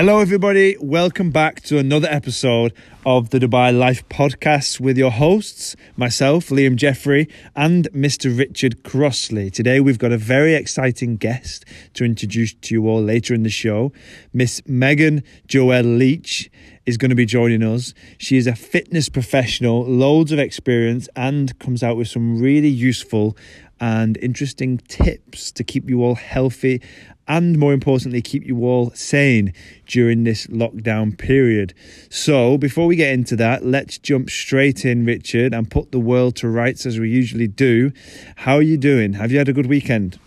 Hello, everybody. Welcome back to another episode of the Dubai Life podcast with your hosts, myself, Liam Jeffrey, and Mr. Richard Crossley. Today, we've got a very exciting guest to introduce to you all later in the show. Miss Megan Joelle Leach is going to be joining us. She is a fitness professional, loads of experience, and comes out with some really useful and interesting tips to keep you all healthy and more importantly, keep you all sane during this lockdown period. So, before we get into that, let's jump straight in, Richard, and put the world to rights as we usually do. How are you doing? Have you had a good weekend?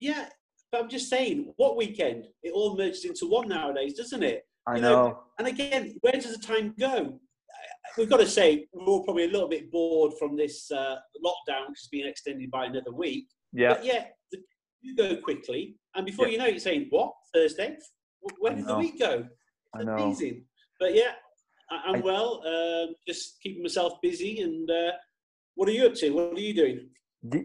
Yeah, but I'm just saying, what weekend? It all merges into one nowadays, doesn't it? I you know. know. And again, where does the time go? We've got to say, we're all probably a little bit bored from this uh, lockdown, which has been extended by another week. Yeah. But yeah, the, you go quickly, and before yeah. you know it, you're saying, "What Thursday? Where did the week go?" It's. Amazing. But yeah, I, am well. Um, just keeping myself busy. And uh, what are you up to? What are you doing?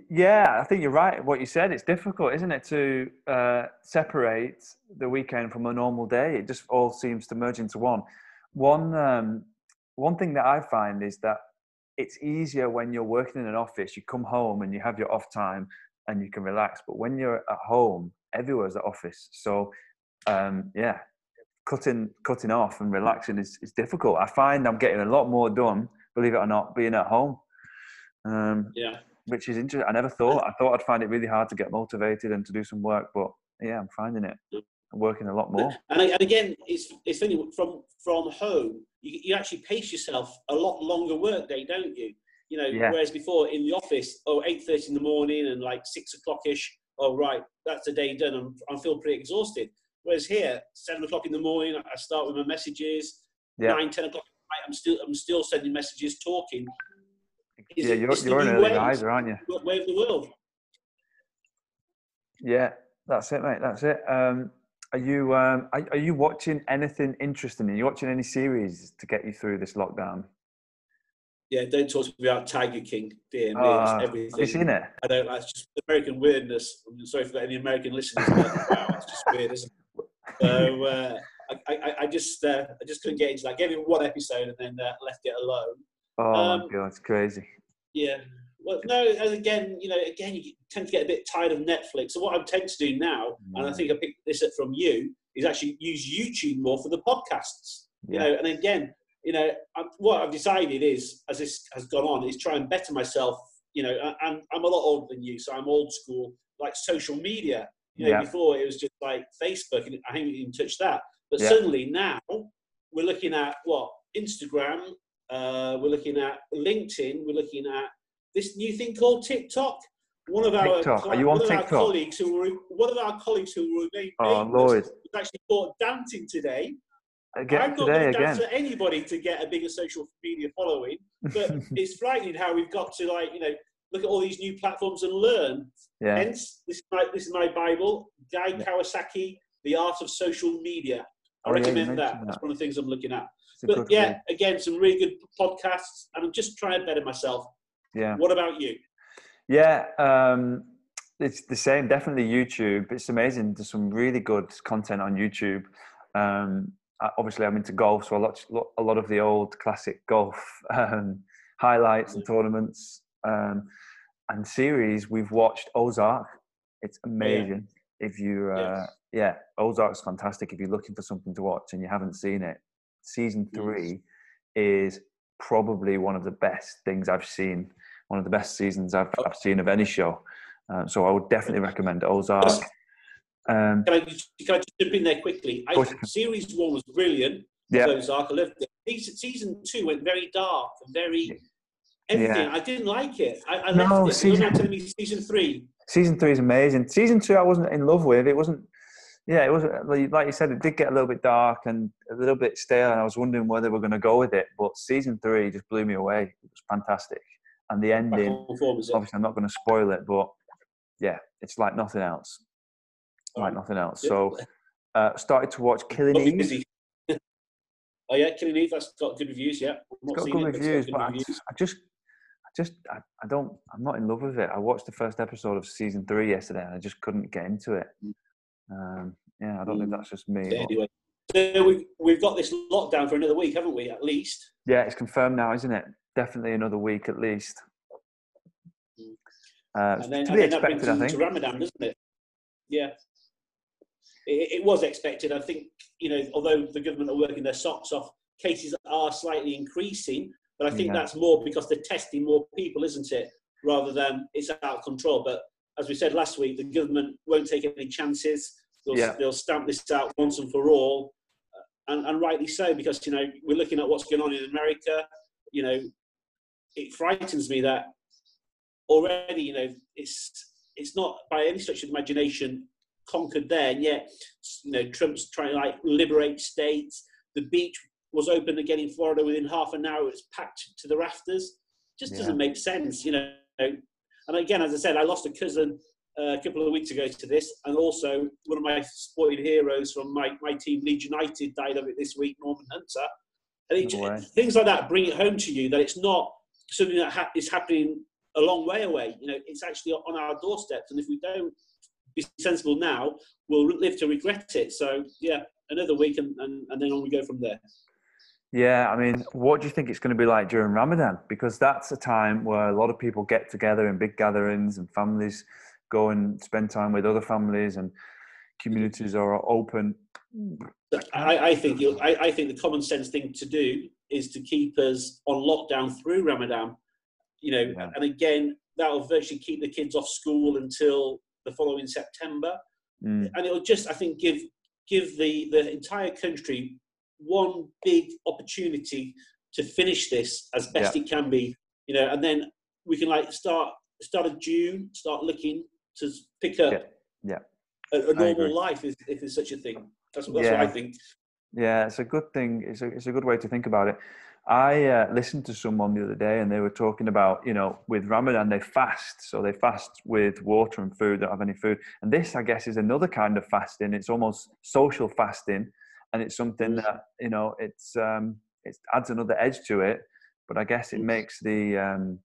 Yeah, I think you're right. What you said, it's difficult, isn't it, to uh, separate the weekend from a normal day? It just all seems to merge into one. One um, one thing that I find is that it's easier when you're working in an office. You come home and you have your off time and you can relax. But when you're at home, everywhere's the office. So um, yeah, cutting cutting off and relaxing is, is difficult. I find I'm getting a lot more done, believe it or not, being at home. Um, yeah. Which is interesting. I never thought. I thought I'd find it really hard to get motivated and to do some work, but yeah, I'm finding it. I'm working a lot more. And, and again, it's it's funny from from home. You, you actually pace yourself a lot longer workday, don't you? You know, yeah. whereas before in the office, oh, 8.30 in the morning and like 6 o'clock-ish, oh, right, that's the day done. I'm, I feel pretty exhausted. Whereas here, 7 o'clock in the morning, I start with my messages. Yeah. 9, 10 o'clock I'm still, I'm still sending messages, talking. Is yeah, you're, you're an early riser, aren't you? Way of the world. Yeah, that's it, mate. That's it. Um, are you um, are, are, you watching anything interesting? Are you watching any series to get you through this lockdown? Yeah, don't talk to me about Tiger King, me, uh, everything. Have you seen it? I don't. That's just American weirdness. I'm sorry for any American listeners. wow, it's just weird, isn't it? So uh, I, I, I, just, uh, I just couldn't get into that. I gave him one episode and then uh, left it alone. Oh um, my god, it's crazy. Yeah. Well, no, and again, you know, again, you tend to get a bit tired of Netflix. So what I tend to do now, mm. and I mm. think I picked this up from you, is actually use YouTube more for the podcasts. You know, and again, you know, what I've decided is, as this has gone on, is try and better myself. You know, and I'm a lot older than you, so I'm old school, like social media. You know, yeah. before it was just like Facebook, and I haven't even touched that. But yeah. suddenly now we're looking at what Instagram, uh, we're looking at LinkedIn, we're looking at this new thing called TikTok. One of our, TikTok. Are you on TikTok? colleagues who were one of our colleagues who were named oh, Lord. was actually caught dancing today again I'm not today again. to anybody to get a bigger social media following, but it's frightening how we've got to like you know look at all these new platforms and learn. Yeah. Hence, this is my this is my Bible, Guy yeah. Kawasaki, The Art of Social Media. I oh, recommend yeah, that. that. That's one of the things I'm looking at. But yeah, again, some really good podcasts, and I'm just trying to better myself. Yeah. What about you? Yeah. Um, it's the same. Definitely YouTube. It's amazing. There's some really good content on YouTube. Um, obviously I'm into golf, so I watch a lot of the old classic golf um, highlights and tournaments um, and series. We've watched Ozark. It's amazing. Yeah. If you, uh, yes. yeah, Ozark's fantastic. If you're looking for something to watch and you haven't seen it, season three yes. is probably one of the best things I've seen. One of the best seasons I've, oh. I've seen of any show. Uh, so I would definitely recommend Ozark. Um, can, I, can I just jump in there quickly? I, series one was brilliant. Yeah. Ozark, I loved it. Season two went very dark and very everything. Yeah. I didn't like it. I, I no, left it. Season, You're telling me season three. Season three is amazing. Season two, I wasn't in love with. It wasn't. Yeah, it was like you said. It did get a little bit dark and a little bit stale, and I was wondering where they were going to go with it. But season three just blew me away. It was fantastic, and the ending. Obviously, I'm not going to spoil it, but yeah, it's like nothing else like nothing else. So uh, started to watch Killing Eve. oh yeah, Killing Eve. That's got good reviews. Yeah, got good it, reviews, but, got good but reviews. I, just, I just, I, I, don't, I'm not in love with it. I watched the first episode of season three yesterday, and I just couldn't get into it. Mm. Um, yeah, I don't mm. think that's just me. Anyway. So we've, we've got this lockdown for another week, haven't we, at least? Yeah, it's confirmed now, isn't it? Definitely another week at least. Uh, and then, to be expected, I think. to Ramadan, doesn't it? Yeah. It, it, was expected. I think, you know, although the government are working their socks off, cases are slightly increasing, but I think yeah. that's more because they're testing more people, isn't it? Rather than it's out of control. But as we said last week, the government won't take any chances. They'll, yeah. they'll stamp this out once and for all uh, and, and rightly so because you know we're looking at what's going on in America. You know, it frightens me that already you know it's it's not by any stretch of imagination conquered there, and yet you know Trump's trying to like liberate states. The beach was open again in Florida within half an hour. It was packed to the rafters. Just yeah. doesn't make sense, you know. And again, as I said, I lost a cousin uh, a couple of weeks ago to this, and also one of my sporting heroes from my, my team, Leeds United, died of it this week, Norman Hunter. And it, no things like that bring it home to you that it's not something that ha- is happening a long way away. You know, it's actually on our doorsteps, and if we don't be sensible now, we'll live to regret it. So yeah, another week, and, and, and then on we go from there. Yeah, I mean, what do you think it's going to be like during Ramadan? Because that's a time where a lot of people get together in big gatherings and families go and spend time with other families and communities are open. I, I think I, I, think the common sense thing to do is to keep us on lockdown through Ramadan. You know, yeah. and again, that will virtually keep the kids off school until the following September, mm. and it'll just, I think, give give the the entire country one big opportunity to finish this as best yeah. it can be. You know, and then we can like start start of June, start looking to pick up yeah, yeah. a, a normal life if, if there's such a thing. That's, that's yeah. what I think. Yeah, it's a good thing. It's a, it's a good way to think about it. I uh, listened to someone the other day and they were talking about, you know, with Ramadan, they fast. So they fast with water and food, don't have any food. And this, I guess, is another kind of fasting. It's almost social fasting. And it's something that, you know, it's, um, it adds another edge to it. But I guess it makes the, um,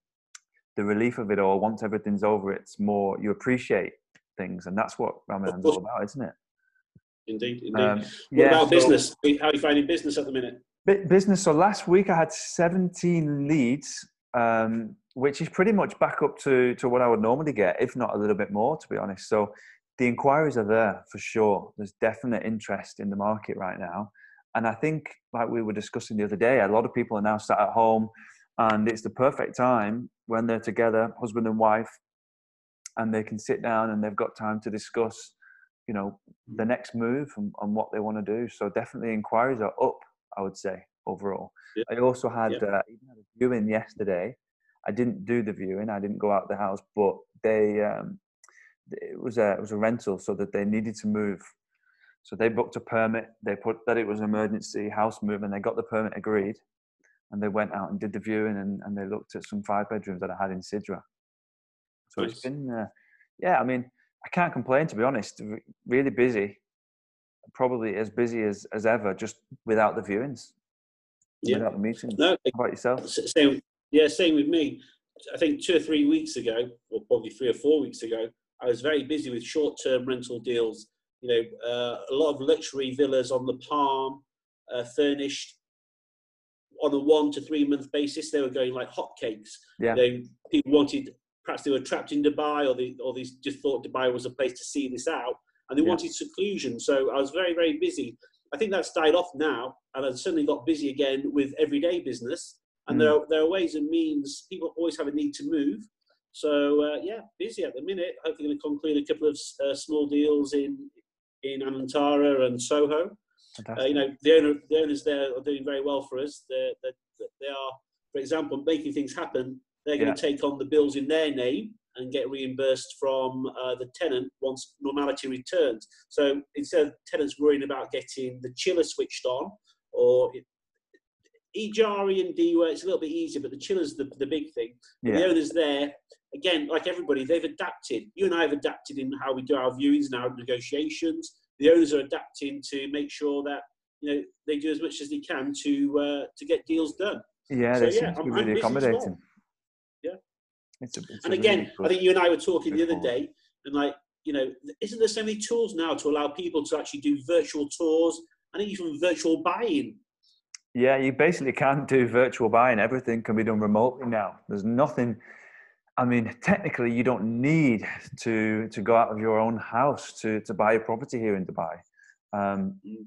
the relief of it all once everything's over it's more you appreciate things and that's what ramadan's all about isn't it indeed indeed um, what yeah, about so, business how are you finding business at the minute business. So last week i had 17 leads um, which is pretty much back up to, to what i would normally get if not a little bit more to be honest. So the inquiries are there for sure. There's definite interest in the market right now. And i think like we were discussing the other day a lot of people are now sat at home and it's the perfect time when they're together, husband and wife, and they can sit down and they've got time to discuss, you know, the next move and, and what they want to do. So definitely inquiries are up, I would say overall. Yeah. I also had, yeah. uh, even had a viewing yesterday. I didn't do the viewing. I didn't go out the house, but they um, it was a it was a rental, so that they needed to move. So they booked a permit. They put that it was an emergency house move, and they got the permit agreed and they went out and did the viewing and, and they looked at some five bedrooms that I had in Sidra. So nice. it's been, uh, yeah, I mean, I can't complain to be honest. Really busy, probably as busy as, as ever, just without the viewings, yeah. without the meetings. No, How about yourself? Same, yeah, same with me. I think two or three weeks ago, or probably three or four weeks ago, I was very busy with short-term rental deals. You know, uh, a lot of luxury villas on the Palm, uh, furnished on a one to three month basis, they were going like hotcakes. Yeah. They, people wanted, perhaps they were trapped in Dubai or they, or they just thought Dubai was a place to see this out and they yeah. wanted seclusion. So I was very, very busy. I think that's died off now and I've suddenly got busy again with everyday business. And mm. there, are, there are ways and means, people always have a need to move. So uh, yeah, busy at the minute. Hopefully going to conclude a couple of uh, small deals in, in Anantara and Soho. Uh, you know, the owner, the owners there are doing very well for us. They're, they're, they are, for example, making things happen. They're going yeah. to take on the bills in their name and get reimbursed from uh, the tenant once normality returns. So instead of tenants worrying about getting the chiller switched on or Ejari and Dewa, it's a little bit easier, but the chiller's the, the big thing. Yeah. The owners there, again, like everybody, they've adapted. You and I have adapted in how we do our viewings and our negotiations the owners are adapting to make sure that you know they do as much as they can to uh, to get deals done. Yeah, so, they yeah, seem to be really accommodating. It's a, it's and again, really I think you and I were talking the other day, and like you know, isn't there so many tools now to allow people to actually do virtual tours and even virtual buying. Yeah, you basically can't do virtual buying. Everything can be done remotely now. There's nothing. I mean, technically, you don't need to to go out of your own house to to buy a property here in Dubai. Um, mm.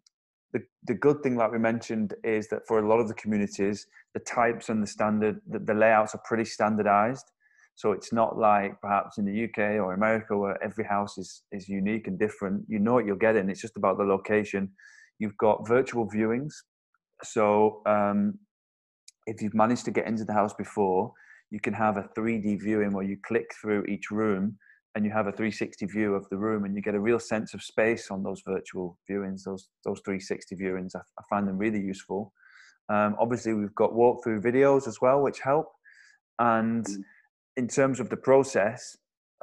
the the good thing, like we mentioned, is that for a lot of the communities, the types and the standard, the, the layouts are pretty standardized. So it's not like perhaps in the UK or America where every house is is unique and different. You know what you're getting. It's just about the location. You've got virtual viewings so um, if you've managed to get into the house before, you can have a 3D viewing where you click through each room and you have a 360 view of the room and you get a real sense of space on those virtual viewings, those, those 360 viewings. I, I find them really useful. Um, obviously, we've got walkthrough videos as well, which help. And mm. In terms of the process,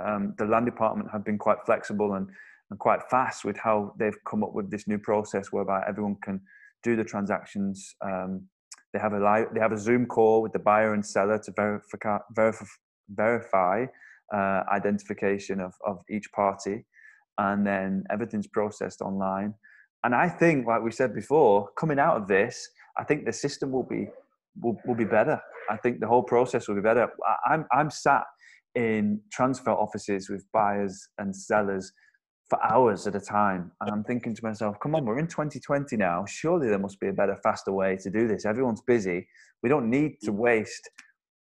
um, the land department have been quite flexible and, and quite fast with how they've come up with this new process whereby everyone can do the transactions. Um, they have a live, they have a Zoom call with the buyer and seller to verify verify, verify uh, identification of, of each party, and then everything's processed online. And I think, like we said before, coming out of this, I think the system will be will, will be better. I think the whole process will be better. I'm I'm sat in transfer offices with buyers and sellers for hours at a time. And I'm thinking to myself, come on, we're in 2020 now. Surely there must be a better, faster way to do this. Everyone's busy. We don't need to waste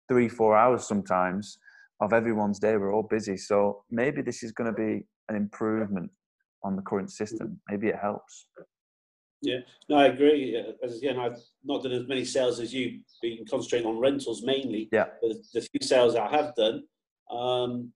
three, four hours sometimes of everyone's day. We're all busy. So maybe this is going to be an improvement on the current system. Maybe it helps. Yeah, no, I agree. As again, I've not done as many sales as you, been concentrating on rentals mainly. Yeah. The, the few sales I have done, um,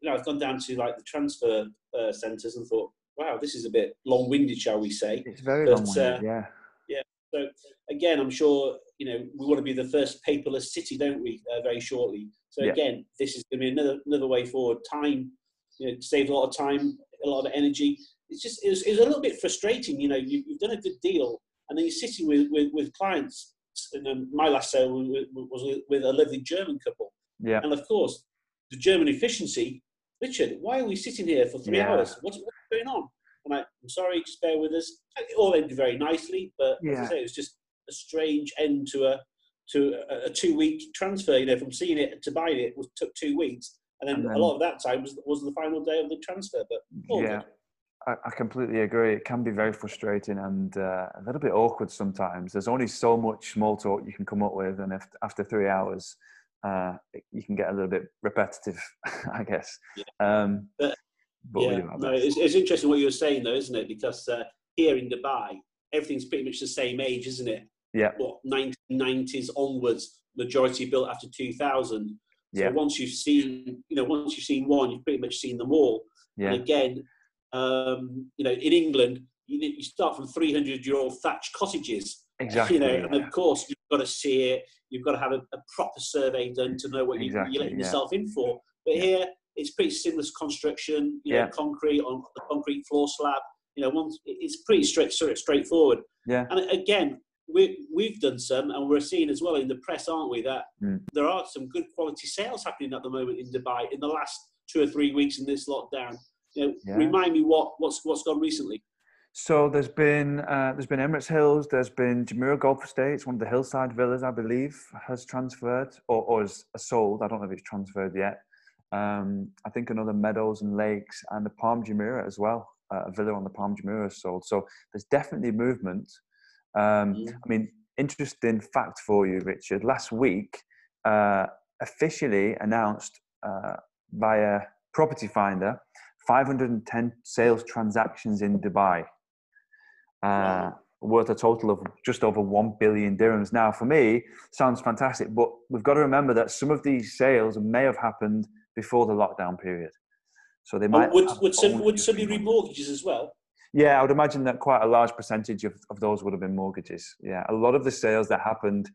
you know, I've gone down to like the transfer uh, centres and thought, wow, this is a bit long-winded, shall we say? It's very but, long-winded, uh, yeah. Yeah. So again, I'm sure you know we want to be the first paperless city, don't we? Uh, very shortly. So yeah. again, this is going to be another another way forward. Time, you know, saves a lot of time, a lot of energy. It's just it was, it was a little bit frustrating. You know, you, have done a good deal, and then you're sitting with with, with clients. And my last sale was with a lovely German couple. Yeah. And of course, the German efficiency Richard, why are we sitting here for three yeah. hours? What's, what's, going on? I'm like, I'm sorry, just bear with us. It all ended very nicely, but yeah. as I say, it was just a strange end to a to a, a two week transfer. You know, from seeing it to buying it was took two weeks, and then, and then a lot of that time was was the final day of the transfer. But yeah. I, I completely agree. It can be very frustrating and uh, a little bit awkward sometimes. There's only so much small talk you can come up with, and if, after three hours, uh, you can get a little bit repetitive, I guess. Yeah. Um, but, but yeah, no, it's, it's, interesting what you were saying though, isn't it? Because uh, here in Dubai, everything's pretty much the same age, isn't it? Yeah. What 1990s onwards, majority built after 2000. So yeah. once you've seen, you know, once you've seen one, you've pretty much seen them all. Yeah. And again, um, you know, in England, you, you start from 300 year old thatched cottages. Exactly. You know, yeah. and of course you've got to see it. You've got to have a, a proper survey done to know what exactly, you, are letting yeah. yourself in for. But yeah. here, it's pretty seamless construction. You know, concrete on the concrete floor slab. You know, once it's pretty straight, sort of straightforward. Yeah. And again, we we've done some, and we're seeing as well in the press, aren't we, that mm. there are some good quality sales happening at the moment in Dubai in the last two or three weeks in this lockdown. You know, remind me what what's what's gone recently. So there's been uh, there's been Emirates Hills, there's been Jumeirah Golf Estates, one of the hillside villas, I believe, has transferred or, or is sold. I don't know if it's transferred yet. Um, I think another Meadows and Lakes and the Palm Jumeirah as well. Uh, a villa on the Palm is sold. So there's definitely movement. Um, mm. I mean, interesting fact for you, Richard. Last week, uh, officially announced uh, a Property Finder, 510 sales transactions in Dubai uh, worth a total of just over 1 billion dirhams. Now, for me, sounds fantastic, but we've got to remember that some of these sales may have happened before the lockdown period. So they might. Oh, would, would, some, would some be remortgages as well? Yeah, I would imagine that quite a large percentage of, of those would have been mortgages. Yeah, a lot of the sales that happened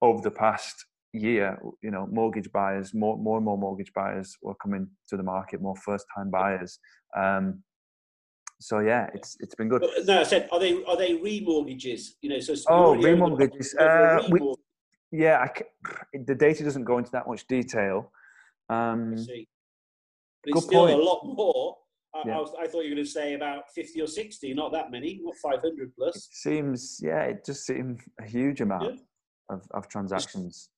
over the past year, you know, mortgage buyers, more, more and more mortgage buyers were coming to the market, more first time buyers. Um, so yeah, it's it's been good. No, I said, are they are they remortgages? You know, so oh, remortgages. Uh, we, yeah, the data doesn't go into that much detail. Um, I see. But it's still point. a lot more I, Yeah. I, was, I thought you were going to say about 50 or 60, not that many, not 500 It plus. seems, yeah, it just seems a huge amount Yeah. of, of transactions.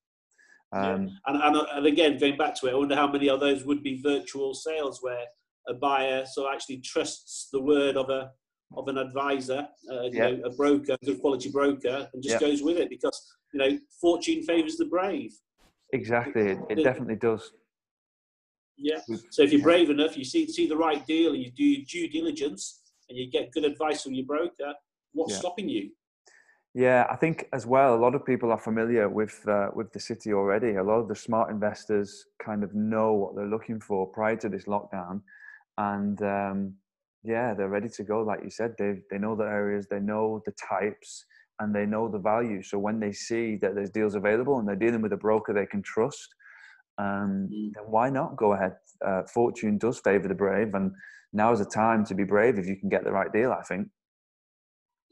Yeah. Um, And, and, and again, going back to it, I wonder how many of those would be virtual sales where a buyer so actually trusts the word of a of an advisor, uh, you Yeah. know, a broker, a good quality broker, and just Yeah. goes with it because you know fortune favours the brave. exactly, it, it definitely does. Yeah. So if you're brave enough, you see see the right deal, and you do your due diligence, and you get good advice from your broker. What's Yeah. stopping you? Yeah, I think as well, a lot of people are familiar with uh, with the city already. A lot of the smart investors kind of know what they're looking for prior to this lockdown, and um, yeah, they're ready to go. Like you said, they they know the areas, they know the types, and they know the value. So when they see that there's deals available and they're dealing with a broker they can trust, um, Mm. then why not go ahead? Uh, fortune does favour the brave, and now is the time to be brave if you can get the right deal. I think.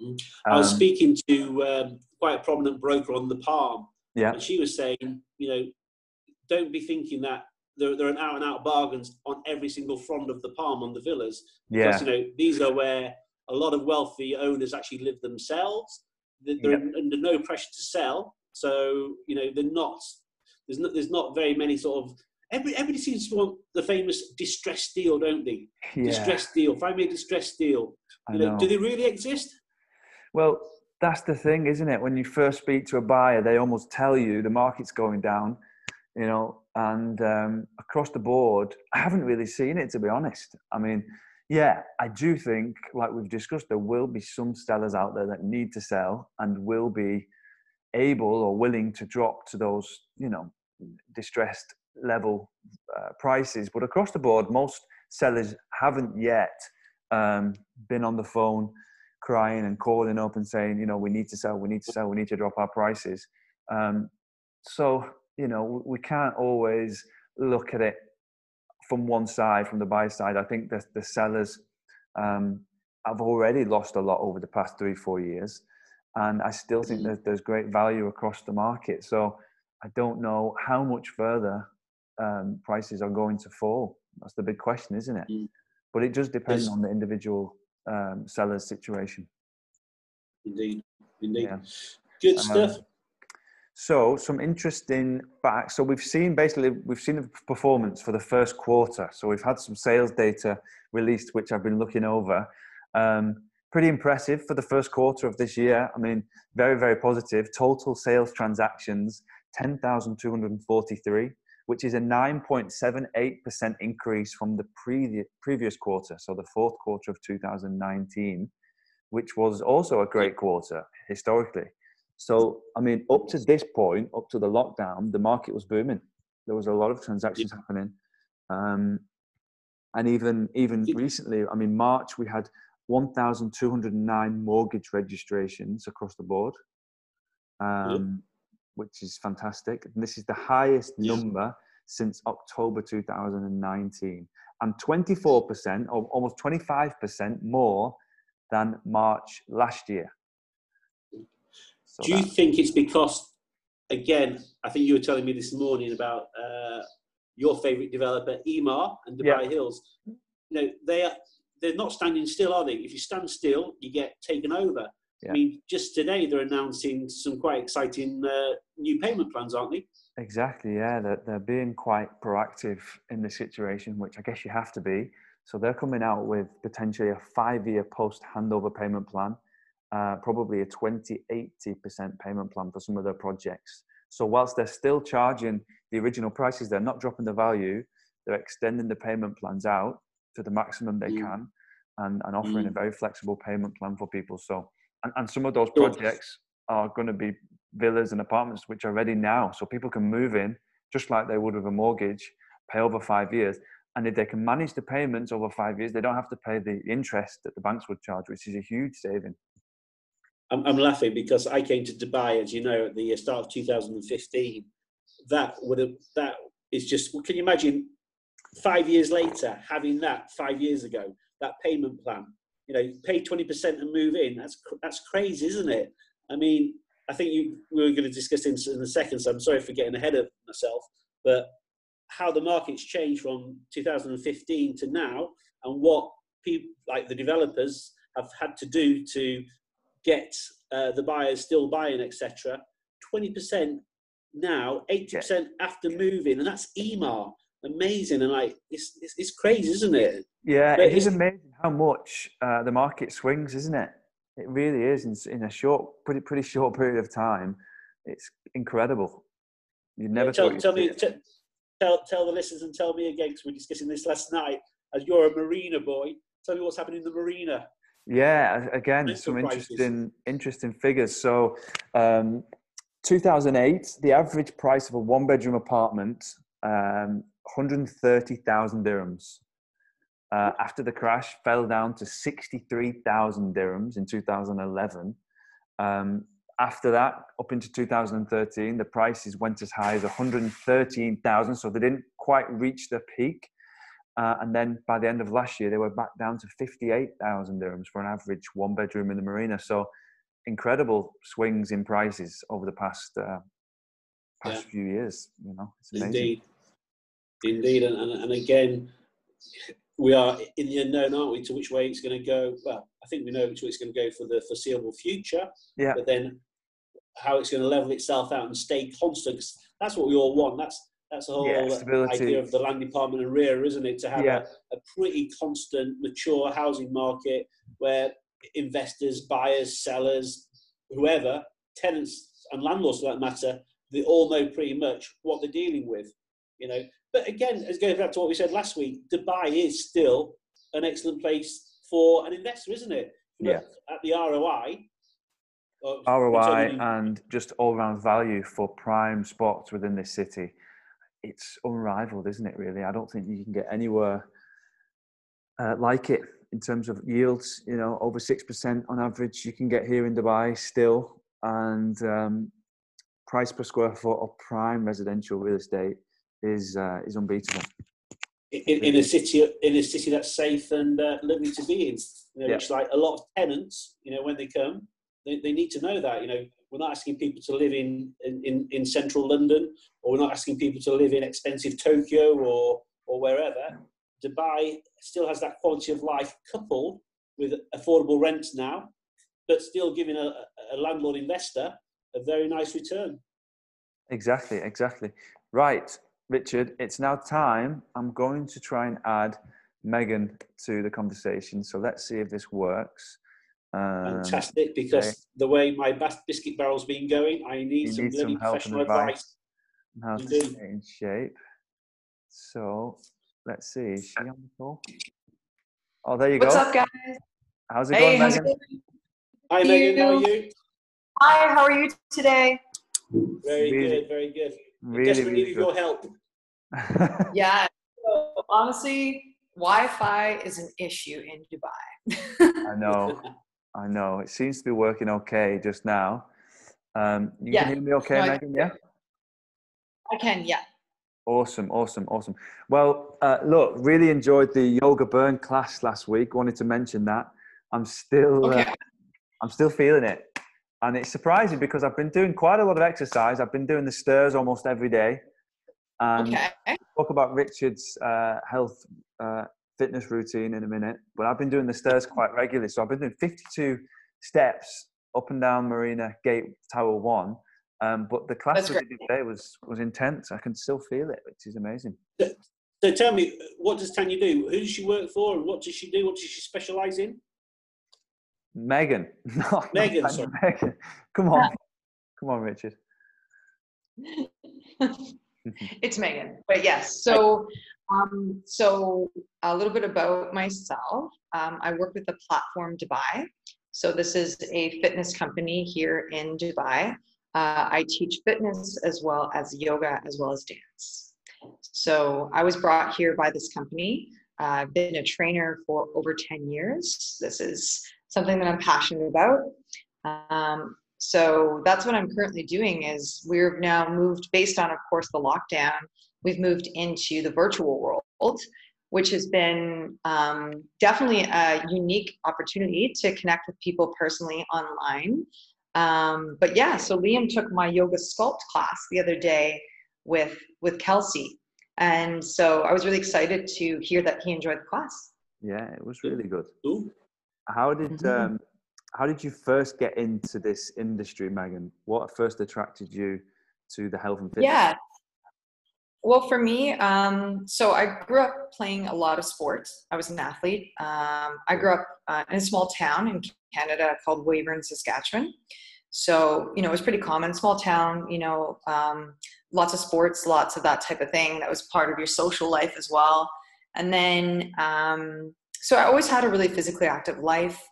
Mm. I was Um, speaking to um, quite a prominent broker on the Palm, yeah, and she was saying, you know, don't be thinking that there, there are out and out bargains on every single front of the Palm on the villas. yeah, Because, you know, these are where a lot of wealthy owners actually live themselves. They're they're under no pressure to sell, so you know they're not. There's not. There's not very many sort of. Every, everybody seems to want the famous distress deal, don't they? yeah. Distressed deal. Find me a distressed deal. You know, know. do they really exist? Well, that's the thing, isn't it? When you first speak to a buyer, they almost tell you the market's going down, you know, and um, across the board, I haven't really seen it, to be honest. I mean, yeah, I do think, like we've discussed, there will be some sellers out there that need to sell and will be able or willing to drop to those, you know, distressed level uh, prices. But across the board, most sellers haven't yet um, been on the phone crying and calling up and saying, you know, we need to sell, we need to sell, we need to drop our prices. Um, so, you know, we can't always look at it from one side, from the buy side. I think that the sellers um, have already lost a lot over the past three, four years. And I still think that there's great value across the market. So I don't know how much further um, prices are going to fall. That's the big question, isn't it? Mm. But it does depend Yes. on the individual um, seller's situation. Indeed, indeed. Yeah. Good Um, stuff. So some interesting facts. So we've seen basically we've seen the performance for the first quarter. So we've had some sales data released, which I've been looking over. Um, pretty impressive for the first quarter of this year. I mean, very very positive. Total sales transactions ten thousand two hundred and forty-three, which is a nine point seven eight percent increase from the previous previous quarter. So the fourth quarter of two thousand nineteen, which was also a great quarter historically. So, I mean, up to this point, up to the lockdown, the market was booming. There was a lot of transactions happening, um, and even even recently, I mean, March we had 1,209 mortgage registrations across the board, um, which is fantastic. And this is the highest Yeah. number since October 2019, and 24% or almost 25% more than March last year. So Do you that- think it's because, again, I think you were telling me this morning about uh, your favourite developer, Emaar and Dubai Yeah. Hills. You know, they are they're not standing still, are they? If you stand still, you get taken over. Yeah. I mean, just today they're announcing some quite exciting uh, new payment plans, aren't they? Exactly, yeah. They're, they're being quite proactive in the situation, which I guess you have to be. So they're coming out with potentially a five year post handover payment plan, uh, probably a 20, 80% payment plan for some of their projects. So whilst they're still charging the original prices, they're not dropping the value, they're extending the payment plans out to the maximum they Mm. can and, and offering a Mm. very flexible payment plan for people. So, and, and some of those projects are going to be villas and apartments which are ready now. So people can move in just like they would with a mortgage, pay over five years. And if they can manage the payments over five years, they don't have to pay the interest that the banks would charge, which is a huge saving. I'm, I'm laughing because I came to Dubai, as you know, at the start of 2015. That would have that is just. Can you imagine five years later having that five years ago that payment plan? You know, pay 20 percent and move in. That's that's crazy, isn't it? I mean, I think you we were going to discuss this in a second, so I'm sorry for getting ahead of myself. But how the market's changed from 2015 to now, and what people like the developers have had to do to get uh, the buyers still buying, etc. 20% now, 80% yeah. after moving, and that's Emaar. Amazing, and like it's, it's, it's crazy, isn't it? Yeah, but it is amazing how much uh, the market swings, isn't it? It really is in, in a short, pretty pretty short period of time. It's incredible. You never yeah, tell, tell me, t- tell tell the listeners and tell me again because we were discussing this last night. As you're a marina boy, tell me what's happening in the marina. Yeah, again, some interesting interesting figures. So, um, 2008, the average price of a one bedroom apartment, um, 130,000 dirhams. Uh, after the crash, fell down to 63,000 dirhams in 2011. Um, after that, up into 2013, the prices went as high as 113,000. So they didn't quite reach the peak. Uh, and then by the end of last year, they were back down to 58,000 dirhams for an average one bedroom in the marina. So incredible swings in prices over the past uh, past yeah. few years. You know, it's indeed, indeed, and, and, and again, we are in the unknown, aren't we, to which way it's going to go? Well, I think we know which way it's going to go for the foreseeable future. Yeah. But then how it's going to level itself out and stay constant. That's what we all want. That's that's the whole yeah, idea of the land department and RERA, isn't it? To have yeah. a, a pretty constant, mature housing market where investors, buyers, sellers, whoever, tenants and landlords for that matter, they all know pretty much what they're dealing with. You know, but again, as going back to what we said last week, Dubai is still an excellent place for an investor, isn't it? Yeah. At the ROI. ROI and just all round value for prime spots within this city it's unrivaled, isn't it? Really, I don't think you can get anywhere uh, like it in terms of yields. You know, over six percent on average you can get here in Dubai still, and um, price per square foot of prime residential real estate is uh, is unbeatable. In, in, a city, in a city that's safe and uh, lovely to be in, you know, yeah. which like a lot of tenants, you know, when they come, they, they need to know that, you know, we're not asking people to live in, in, in central London, or we're not asking people to live in expensive Tokyo or, or wherever. Dubai still has that quality of life coupled with affordable rents now, but still giving a, a landlord investor a very nice return. Exactly, exactly. Right, Richard, it's now time. I'm going to try and add Megan to the conversation. So let's see if this works. Um, Fantastic, because okay. the way my biscuit barrel's been going, I need you some need some professional advice. How to stay in shape. So let's see, is she on the call? Oh, there you What's go. What's up, guys? How's it hey, going, Megan? It Hi, Megan. How are you? Hi, how are you today? Very really, good, very good. Really, desperately really need your help. yeah. So, honestly, Wi-Fi is an issue in Dubai. I know. I know. It seems to be working okay just now. Um, you yeah. can hear me okay, no, Megan? Yeah? I can, yeah. Awesome, awesome, awesome. Well, uh, look, really enjoyed the yoga burn class last week. Wanted to mention that. I'm still, uh, okay. uh, I'm still feeling it, and it's surprising because I've been doing quite a lot of exercise. I've been doing the stairs almost every day. And okay. talk about Richard's uh, health uh, fitness routine in a minute, but I've been doing the stairs quite regularly. So I've been doing 52 steps up and down Marina Gate Tower One. Um, but the class we did today was was intense. I can still feel it, which is amazing. So tell me, what does Tanya do? Who does she work for, and what does she do? What does she specialise in? Megan. No, Megan, sorry. Megan. Come on, come on, Richard. it's Megan, but yes. So um, so a little bit about myself. Um, I work with the platform Dubai. So this is a fitness company here in Dubai. Uh, I teach fitness as well as yoga as well as dance. So I was brought here by this company. Uh, I've been a trainer for over 10 years. This is something that I'm passionate about. Um, so that's what I'm currently doing is we've now moved based on, of course, the lockdown we've moved into the virtual world, which has been um, definitely a unique opportunity to connect with people personally online. Um, but yeah, so Liam took my yoga sculpt class the other day with with Kelsey, And so I was really excited to hear that he enjoyed the class. Yeah, it was really good. How did Mhm. um, how did you first get into this industry, Megan? What first attracted you to the health and fitness? Yeah. Well, for me, um, so I grew up playing a lot of sports. I was an athlete. Um, I grew up uh, in a small town in Canada called Weyburn, Saskatchewan. So, you know, it was pretty common, small town, you know, um, lots of sports, lots of that type of thing. That was part of your social life as well. And then, um, so I always had a really physically active life.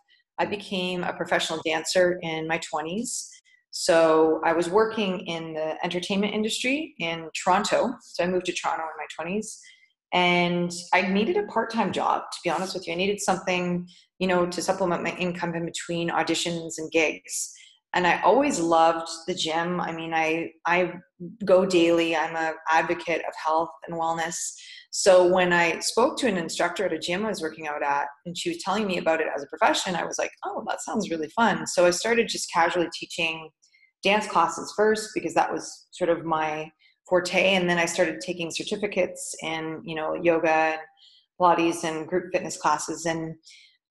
I became a professional dancer in my 20s. So I was working in the entertainment industry in Toronto. So I moved to Toronto in my 20s. And I needed a part time job, to be honest with you. I needed something, you know, to supplement my income in between auditions and gigs. And I always loved the gym. I mean, I, I go daily, I'm an advocate of health and wellness. So when I spoke to an instructor at a gym I was working out at, and she was telling me about it as a profession, I was like, oh, that sounds really fun. So I started just casually teaching dance classes first because that was sort of my forte. And then I started taking certificates in, you know, yoga and Pilates and group fitness classes. And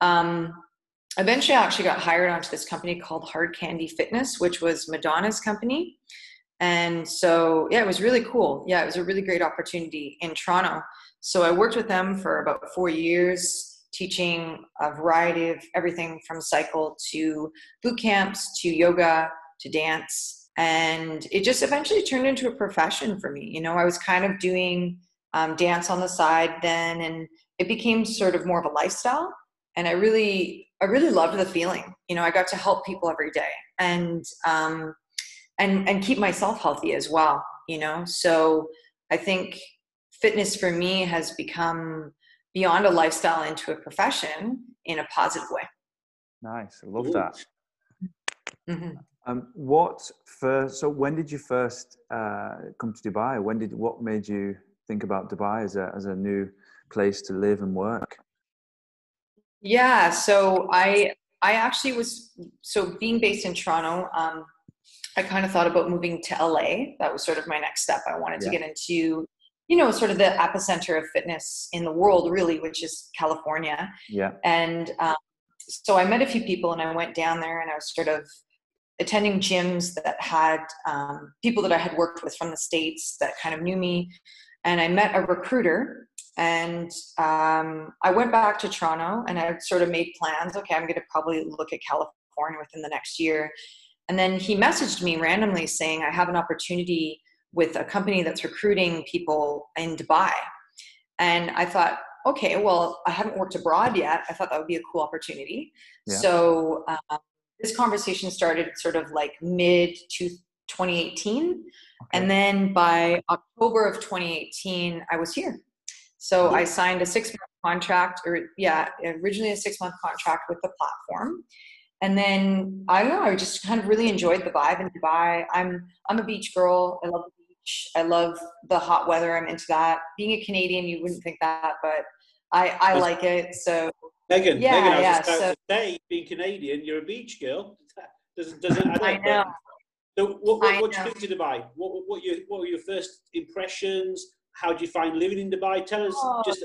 um, eventually I actually got hired onto this company called Hard Candy Fitness, which was Madonna's company. And so, yeah, it was really cool. Yeah, it was a really great opportunity in Toronto. So I worked with them for about four years, teaching a variety of everything from cycle to boot camps to yoga to dance. And it just eventually turned into a profession for me. You know, I was kind of doing um, dance on the side then, and it became sort of more of a lifestyle. And I really, I really loved the feeling. You know, I got to help people every day, and um, and and keep myself healthy as well you know so i think fitness for me has become beyond a lifestyle into a profession in a positive way Nice, I love Ooh. that. hmm Um, what first? So when did you first uh, come to Dubai? When did what made you think about Dubai as a as a new place to live and work? Yeah so i i actually was so being based in toronto um, i kind of thought about moving to la that was sort of my next step. I wanted to get into you know sort of the epicenter of fitness in the world really which is california. Yeah, And um, so I met a few people and I went down there and I was sort of attending gyms that had um, people that I had worked with from the States that kind of knew me and I met a recruiter. And um, I went back to Toronto and I sort of made plans. Okay, I'm going to probably look at California within the next year. And then he messaged me randomly saying, I have an opportunity with a company that's recruiting people in Dubai. And I thought, okay, well, I haven't worked abroad yet. I thought that would be a cool opportunity. Yeah. So um, this conversation started sort of like mid 2018. And then by October of 2018, I was here. So yeah. I signed a six month contract, or yeah, originally a six month contract with the platform. And then I don't know, I just kind of really enjoyed the vibe in Dubai. I'm I'm a beach girl. I love the beach. I love the hot weather. I'm into that. Being a Canadian, you wouldn't think that, but I I like it. So Megan, yeah, Megan, I was yeah, about so, to say, being Canadian, you're a beach girl. Does, does it, I, I know. So what what, what do you think to Dubai? What what your, what were your first impressions? How do you find living in Dubai? Tell us Oh. just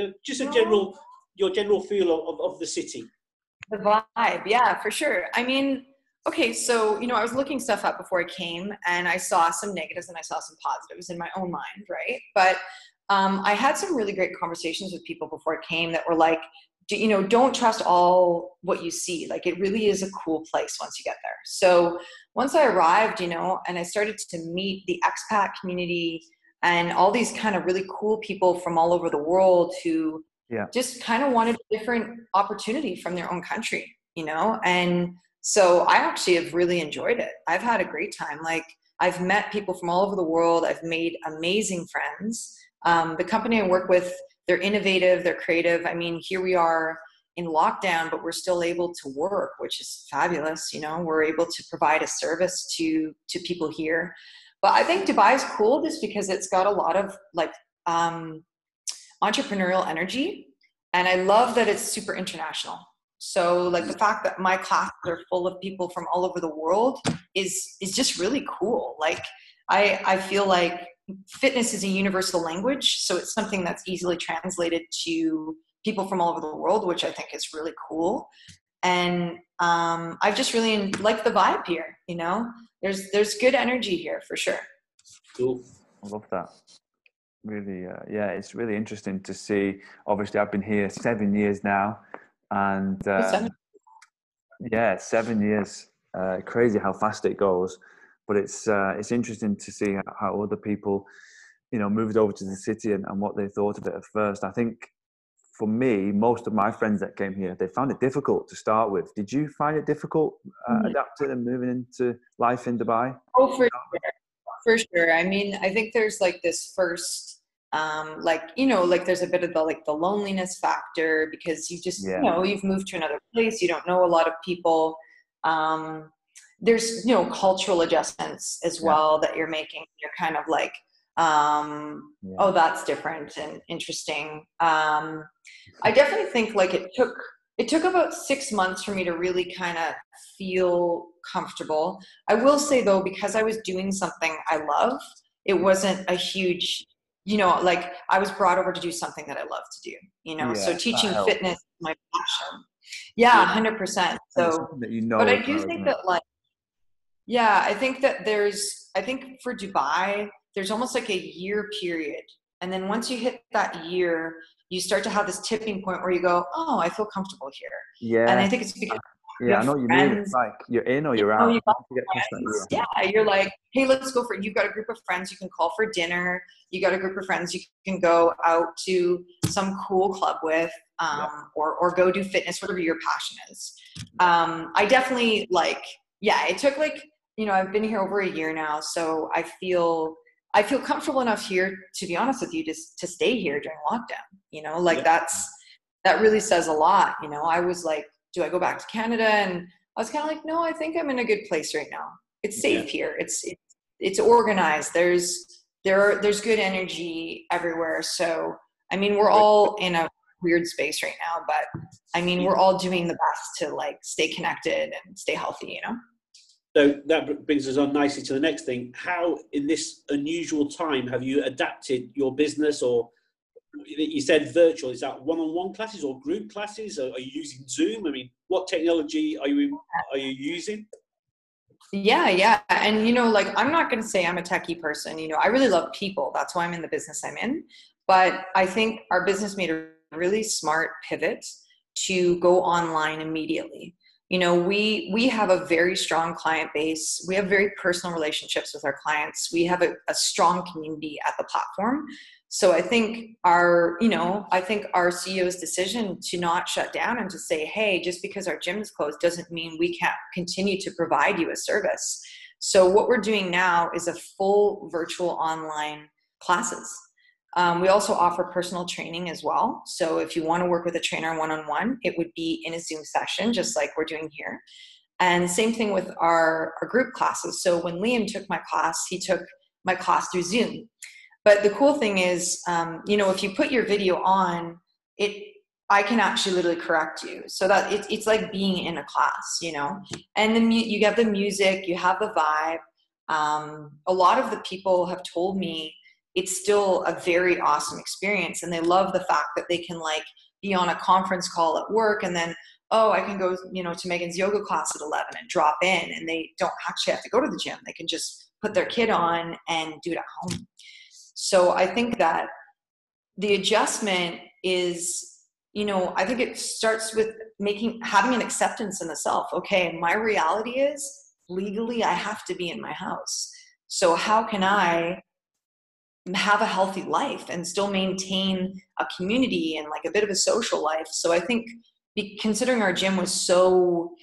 uh, just a general your general feel of, of, the city. The vibe, yeah, for sure. I mean, okay, so you know, I was looking stuff up before I came, and I saw some negatives and I saw some positives in my own mind, right? But um, I had some really great conversations with people before I came that were like, you know, don't trust all what you see. Like, it really is a cool place once you get there. So once I arrived, you know, and I started to meet the expat community and all these kind of really cool people from all over the world who Yeah. just kind of wanted a different opportunity from their own country, you know? And so I actually have really enjoyed it. I've had a great time. Like, I've met people from all over the world. I've made amazing friends. Um, the company I work with, they're innovative, they're creative. I mean, here we are in lockdown, but we're still able to work, which is fabulous. You know, we're able to provide a service to to people here. But I think Dubai is cool just because it's got a lot of like um, entrepreneurial energy, and I love that it's super international. So, like the fact that my classes are full of people from all over the world is is just really cool. Like, I I feel like fitness is a universal language, so it's something that's easily translated to people from all over the world, which I think is really cool. And um, I've just really liked the vibe here. You know, there's there's good energy here for sure. Cool. I love that. Really, uh, yeah, it's really interesting to see. Obviously, I've been here seven years now, and uh, Seven. yeah, seven years. Uh, crazy how fast it goes, but it's uh, it's interesting to see how other people, you know, moved over to the city and, and what they thought of it at first. I think for me, most of my friends that came here, they found it difficult to start with. Did you find it difficult uh, Mhm. adapting and moving into life in Dubai? Oh, for sure. For sure. I mean, I think there's like this first, um, like, you know, like there's a bit of the like the loneliness factor because you just, Yeah. you know, you've moved to another place, you don't know a lot of people. Um, there's, you know, cultural adjustments as Yeah. well that you're making. You're kind of like, um, Yeah. oh, that's different and interesting. Um, I definitely think like it took it took about six months for me to really kind of feel comfortable. I will say though, because I was doing something I love, it wasn't a huge, you know, like I was brought over to do something that I love to do, you know. Yeah, so teaching fitness is my passion. Yeah, hundred percent. So that you know but I do think that like yeah, I think that there's I think for Dubai, there's almost like a year period. And then once you hit that year, you start to have this tipping point where you go, Oh, I feel comfortable here. yeah, And I think it's because yeah, I know you mean. It's like you're in or you're out. you you friends. Yeah, you're like, hey, let's go for. You've got a group of friends you can call for dinner. You got a group of friends you can go out to some cool club with, um, or or go do fitness, whatever your passion is. Um, I definitely like, yeah, it took like, you know, I've been here over a year now, so I feel I feel comfortable enough here, to be honest with you, just to stay here during lockdown. You know, like Yeah. that's that really says a lot. You know, I was like, do I go back to Canada? And I was kind of like, no, I think I'm in a good place right now. It's safe here. It's it's it's organized. There's there are, there's good energy everywhere. So I mean, we're all in a weird space right now, but I mean, we're all doing the best to like stay connected and stay healthy. You know. So that brings us on nicely to the next thing. How, in this unusual time, have you adapted your business? Or you said virtual. Is that one-on-one classes or group classes? Are you using Zoom? I mean, what technology are you are you using? Yeah, yeah. And you know, like I'm not going to say I'm a techie person. You know, I really love people. That's why I'm in the business I'm in. But I think our business made a really smart pivot to go online immediately. You know, we we have a very strong client base. We have very personal relationships with our clients. We have a, a strong community at the platform. So I think our, you know, I think our CEO's decision to not shut down and to say, hey, just because our gym is closed doesn't mean we can't continue to provide you a service. So what we're doing now is a full virtual online classes. Um, we also offer personal training as well. So if you want to work with a trainer one on one, it would be in a Zoom session, just like we're doing here. And same thing with our, our group classes. So when Liam took my class, he took my class through Zoom. But the cool thing is, um, you know, if you put your video on, it I can actually literally correct you. So that it, it's like being in a class, you know. And then you, you have the music, you have the vibe. Um, a lot of the people have told me it's still a very awesome experience, and they love the fact that they can like be on a conference call at work, and then oh, I can go, you know, to Megan's yoga class at eleven and drop in, and they don't actually have to go to the gym. They can just put their kid on and do it at home. So I think that the adjustment is, you know, I think it starts with making having an acceptance in the self. Okay, my reality is legally I have to be in my house. So how can I have a healthy life and still maintain a community and like a bit of a social life? So I think be, considering our gym was so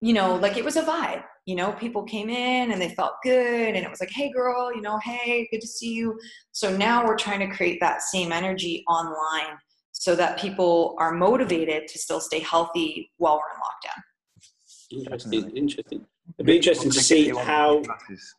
you know, like it was a vibe. You know, people came in and they felt good, and it was like, hey, girl, you know, hey, good to see you. So now we're trying to create that same energy online so that people are motivated to still stay healthy while we're in lockdown. Interesting, interesting. It'd be interesting to see how classes.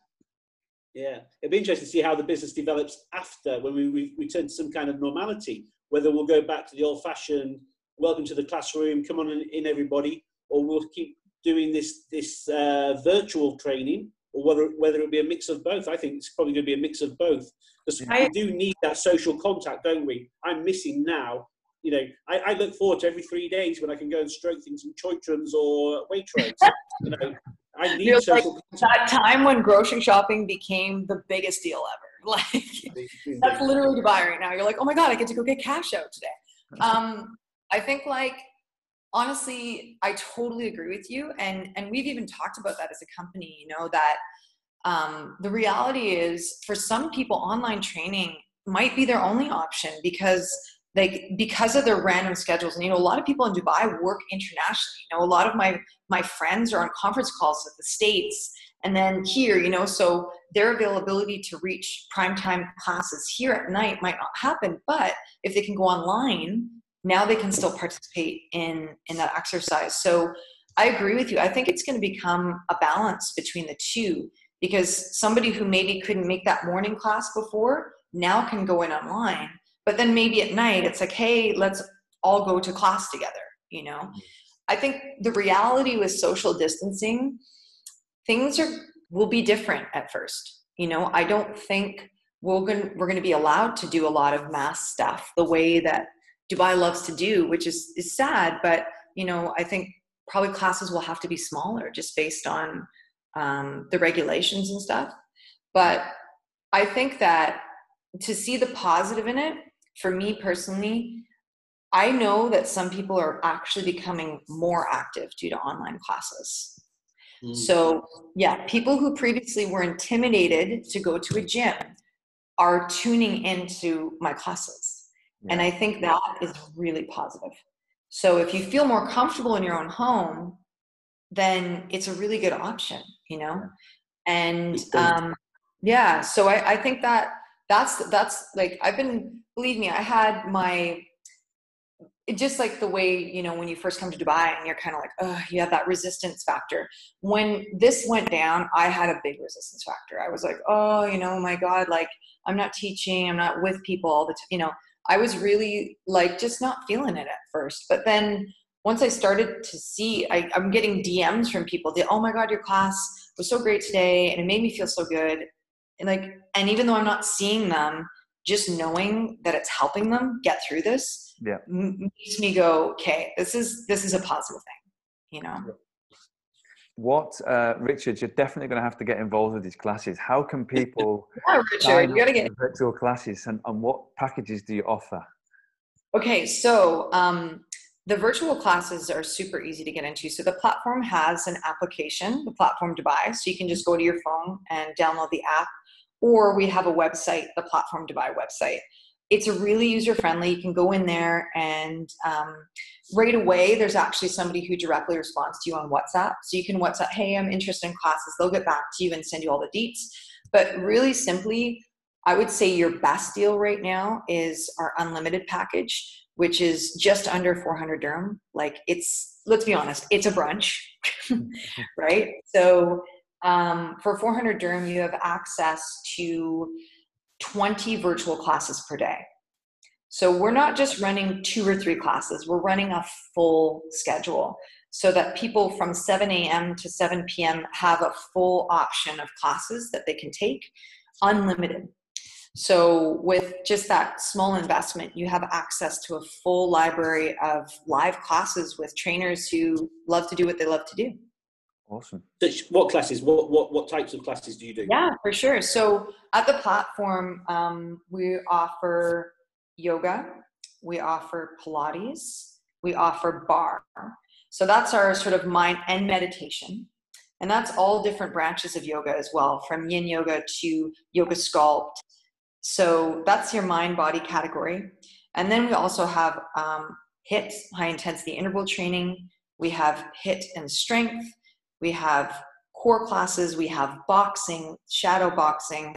Yeah, it'd be interesting to see how the business develops after when we re- return to some kind of normality. Whether we'll go back to the old-fashioned "welcome to the classroom, come on in, in everybody," or we'll keep doing this this uh, virtual training or whether whether it'll be a mix of both. I think it's probably going to be a mix of both because we do need that social contact, don't we? I'm missing now. You know, I, I look forward to every three days when I can go and stroke things in Choithrams or Waitrose. you know, I need You're like social That time when grocery shopping became the biggest deal ever. Like that's literally Dubai right now. You're like, oh my god, I get to go get cash out today. Um, I think like honestly, I totally agree with you, and and we've even talked about that as a company. You know that um, the reality is for some people, online training might be their only option because like because of their random schedules and you know a lot of people in dubai work internationally. You know a lot of my my friends are on conference calls with the states and then here you know so their availability to reach primetime classes here at night might not happen but if they can go online now they can still participate in in that exercise. So i agree with you. I think it's going to become a balance between the two because somebody who maybe couldn't make that morning class before now can go in online but then maybe at night it's like hey let's all go to class together you know? I think the reality with social distancing things are will be different at first you know? I don't think we're going we're going to be allowed to do a lot of mass stuff the way that dubai loves to do which is is sad but you know i think probably classes will have to be smaller just based on um, the regulations and stuff. But i think that to see the positive in it for me personally i know that some people are actually becoming more active due to online classes Mm. so, yeah, people who previously were intimidated to go to a gym are tuning into my classes. And I think that is really positive. So, if you feel more comfortable in your own home, then it's a really good option, you know? And um, yeah, so I, I think that that's that's like I've been believe me, I had my it just like the way you know when you first come to dubai and you're kind of like oh you have that resistance factor. When this went down i had a big resistance factor. I was like oh you know my god like i'm not teaching i'm not with people all the time you know i was really like just not feeling it at first. But then once i started to see I, i'm getting dms from people. That oh my god your class was so great today and it made me feel so good. And like and even though i'm not seeing them just knowing that it's helping them get through this Yeah. makes me go okay this is this is a positive thing you know What, uh, Richard? You're definitely going to have to get involved with these classes. How can people yeah, richard you gotta get virtual classes, and, and what packages do you offer? Okay, so um, the virtual classes are super easy to get into. So the platform has an application, the platform Dubai. So you can just go to your phone and download the app, or we have a website, the platform Dubai website. It's a really user friendly. You can go in there and um, right away, there's actually somebody who directly responds to you on WhatsApp. So you can WhatsApp, hey, I'm interested in classes. They'll get back to you and send you all the deets. But really simply, I would say your best deal right now is our unlimited package, which is just under 400 dirham. Like it's, let's be honest, it's a brunch, right? So um, for 400 dirham, you have access to 20 virtual classes per day. So we're not just running two or three classes, we're running a full schedule so that people from 7 a.m. to 7 p.m. have a full option of classes that they can take, unlimited. So, with just that small investment, you have access to a full library of live classes with trainers who love to do what they love to do. Awesome. Which- What classes? What, what what types of classes do you do? Yeah, for sure. So, at the platform, um, we offer yoga, we offer Pilates, we offer barre. So, that's our sort of mind and meditation. And that's all different branches of yoga as well, from yin yoga to yoga sculpt. So that's your mind body category. And then we also have um, HIIT, high intensity interval training. We have HIIT and strength. We have core classes. We have boxing, shadow boxing.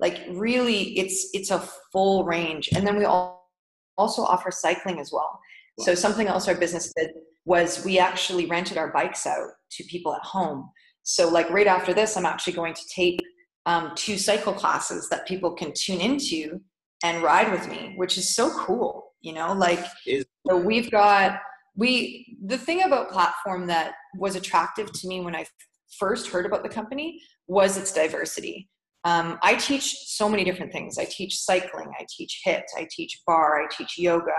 Like really, it's it's a full range. And then we all also offer cycling as well. So something else our business did was we actually rented our bikes out to people at home. So like right after this, I'm actually going to tape um, two cycle classes that people can tune into and ride with me, which is so cool. You know, like so we've got we the thing about platform that was attractive to me when I first heard about the company was its diversity. Um, I teach so many different things. I teach cycling, I teach HIIT, I teach barre I teach yoga.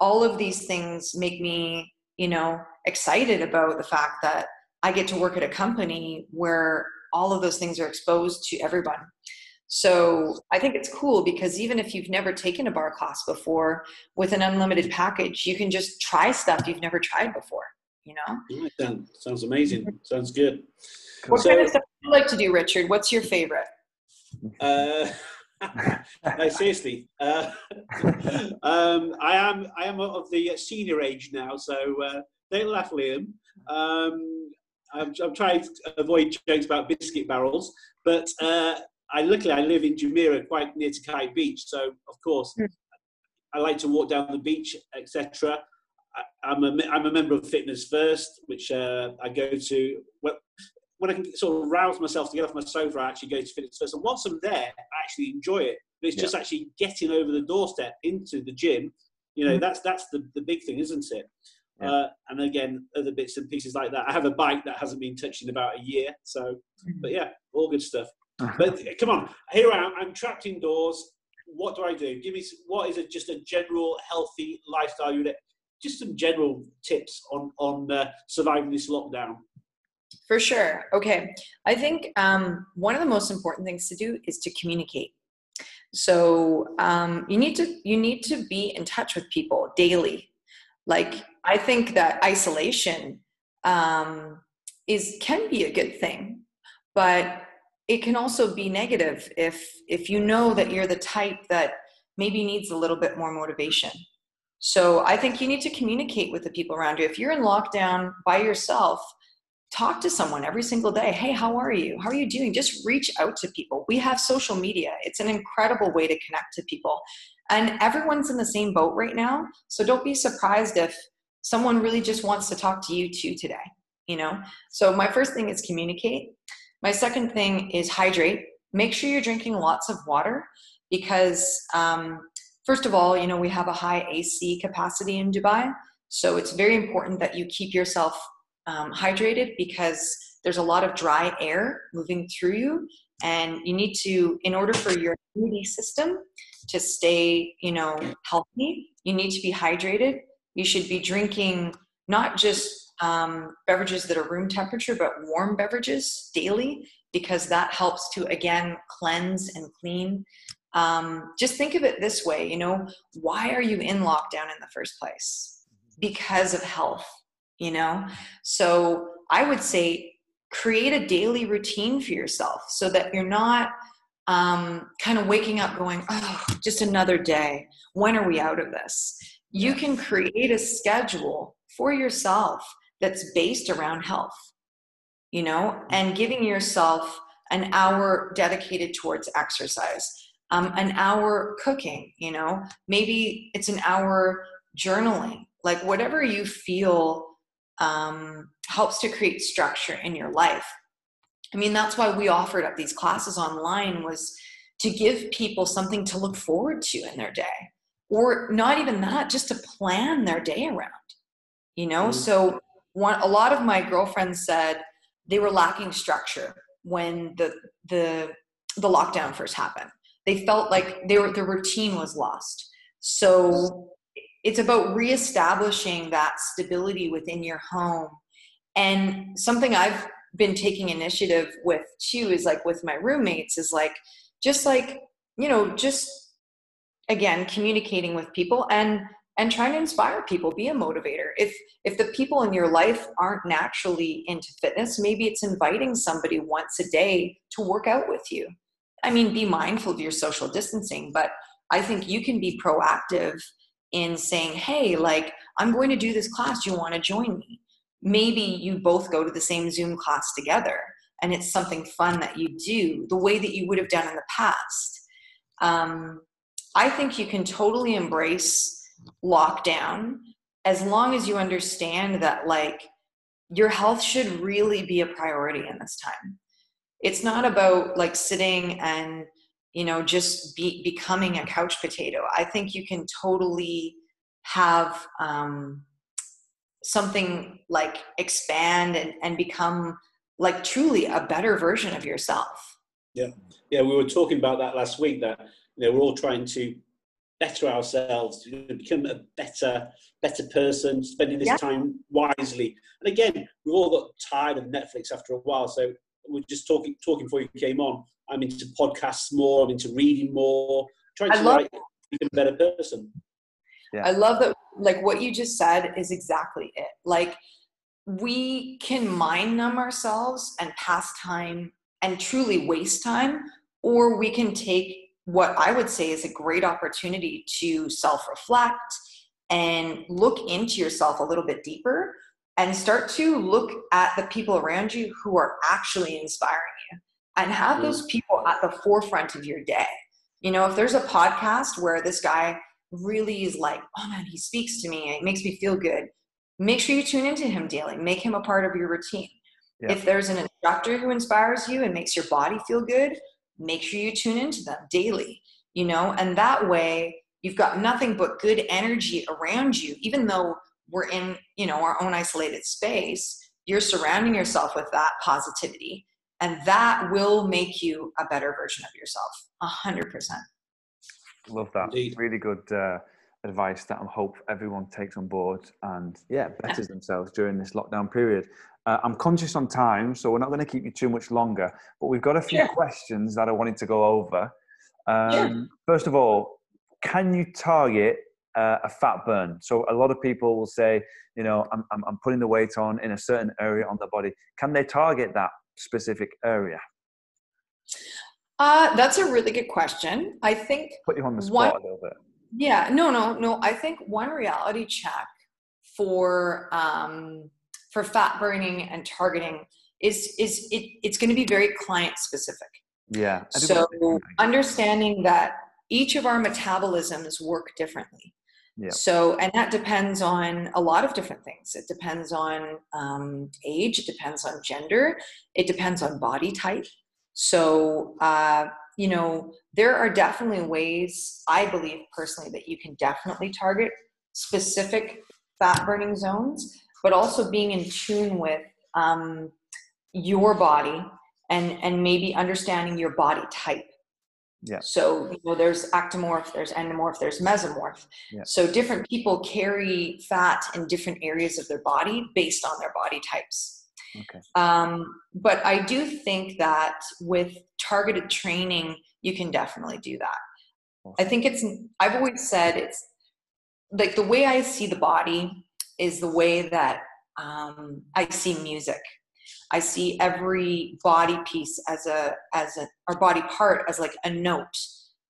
All of these things make me, you know, excited about the fact that I get to work at a company where all of those things are exposed to everyone. So I think it's cool because even if you've never taken a barre class before, with an unlimited package, you can just try stuff you've never tried before. You know, sounds, sounds amazing. Sounds good. What so, kind of stuff do you like to do, Richard? What's your favorite? Uh, no, seriously. Uh, um, I am I am of the senior age now, so uh, don't laugh, Liam. Um, I'm, I'm, trying to avoid jokes about biscuit barrels, but uh, I luckily I live in Jumeirah, quite near to Kite Beach, so of course mm. I like to walk down the beach, etc. I'm a I'm a member of Fitness First, which uh, I go to. Well, when I can sort of rouse myself to get off my sofa, I actually go to Fitness First. And once I'm there, I actually enjoy it. But it's yeah. just actually getting over the doorstep into the gym. You know, mm that's that's the, the big thing, isn't it? Yeah. Uh, and again, other bits and pieces like that. I have a bike that hasn't been touched in about a year. So, mm-hmm. but yeah, all good stuff but come on, here I am. I'm trapped indoors. What do I do? Give me what is it? Just a general healthy lifestyle unit. Just some general tips on on uh, surviving this lockdown. For sure. Okay, I think um, one of the most important things to do is to communicate. So um, you need to you need to be in touch with people daily. Like I think that isolation um, is can be a good thing, but it can also be negative if if you know that you're the type that maybe needs a little bit more motivation. So i think you need to communicate with the people around you. If you're in lockdown by yourself talk to someone every single day. Hey how are you? How are you doing? Just reach out to people. We have social media. It's an incredible way to connect to people. And everyone's in the same boat right now. So don't be surprised if someone really just wants to talk to you too today you know? So my first thing is communicate my second thing is hydrate. Make sure you're drinking lots of water because, um, first of all, you know, we have a high AC capacity in Dubai. So it's very important that you keep yourself um, hydrated because there's a lot of dry air moving through you. And you need to, in order for your immunity system to stay, you know, healthy, you need to be hydrated. You should be drinking not just um, beverages that are room temperature, but warm beverages daily because that helps to again cleanse and clean. Um, just think of it this way you know, why are you in lockdown in the first place? Because of health, you know? So I would say create a daily routine for yourself so that you're not um, kind of waking up going, oh, just another day. When are we out of this? You can create a schedule for yourself that's based around health, you know, and giving yourself an hour dedicated towards exercise, um, an hour cooking, you know, maybe it's an hour journaling, like whatever you feel um, helps to create structure in your life. I mean, that's why we offered up these classes online was to give people something to look forward to in their day or not even that just to plan their day around you know mm-hmm. so one a lot of my girlfriends said they were lacking structure when the the the lockdown first happened. They felt like they were the routine was lost. So it's about reestablishing that stability within your home. And something i've been taking initiative with too is like with my roommates is like just like you know just again communicating with people. And and trying to inspire people be a motivator. If if the people in your life aren't naturally into fitness maybe it's inviting somebody once a day to work out with you. I mean be mindful of your social distancing but i think you can be proactive in saying hey like i'm going to do this class. You want to join me? Maybe you both go to the same zoom class together and it's something fun that you do the way that you would have done in the past. Um, i think you can totally embrace lockdown as long as you understand that like your health should really be a priority in this time it's not about like sitting and you know just be becoming a couch potato i think you can totally have um, something like expand and, and become like truly a better version of yourself. Yeah. Yeah. We were talking about that last week that, you know, we're all trying to better ourselves, to become a better, better person, spending this yeah. time wisely. And again, we've all got tired of Netflix after a while. So we're just talking, talking before you came on. I'm into podcasts more. I'm into reading more, trying to I love, write, become a better person. Yeah. I love that. Like what you just said is exactly it. Like we can mind numb ourselves and pass time and truly waste time, or we can take what I would say is a great opportunity to self reflect and look into yourself a little bit deeper and start to look at the people around you who are actually inspiring you and have mm. those people at the forefront of your day. You know, if there's a podcast where this guy really is like, oh man, he speaks to me, it makes me feel good, make sure you tune into him daily, make him a part of your routine. Yeah. If there's an instructor who inspires you and makes your body feel good, make sure you tune into them daily, you know, and that way you've got nothing but good energy around you, even though we're in, you know, our own isolated space, you're surrounding yourself with that positivity. And that will make you a better version of yourself. A hundred percent. Love that. Indeed. really good uh, advice that i hope everyone takes on board and yeah betters themselves during this lockdown period uh, i'm conscious on time so we're not going to keep you too much longer but we've got a few questions that i wanted to go over um, first of all can you target uh, a fat burn. So a lot of people will say, you know, I'm, I'm, I'm, putting the weight on in a certain area on the body. Can they target that specific area? Uh, that's a really good question. I think put you on the spot one, a little bit. Yeah, no, no, no. I think one reality check for um, for fat burning and targeting is is it, it's going to be very client specific. Yeah. So understanding that each of our metabolisms work differently. Yeah. So, and that depends on a lot of different things. It depends on um, age, it depends on gender, it depends on body type. So, uh, you know, there are definitely ways, I believe personally, that you can definitely target specific fat burning zones, but also being in tune with um, your body and, and maybe understanding your body type. Yeah. So you know, there's ectomorph, there's endomorph, there's mesomorph. Yeah. So different people carry fat in different areas of their body based on their body types. Okay. Um, but I do think that with targeted training, you can definitely do that. Awesome. I think it's. I've always said it's like the way I see the body is the way that um, I see music. I see every body piece as a as a or body part as like a note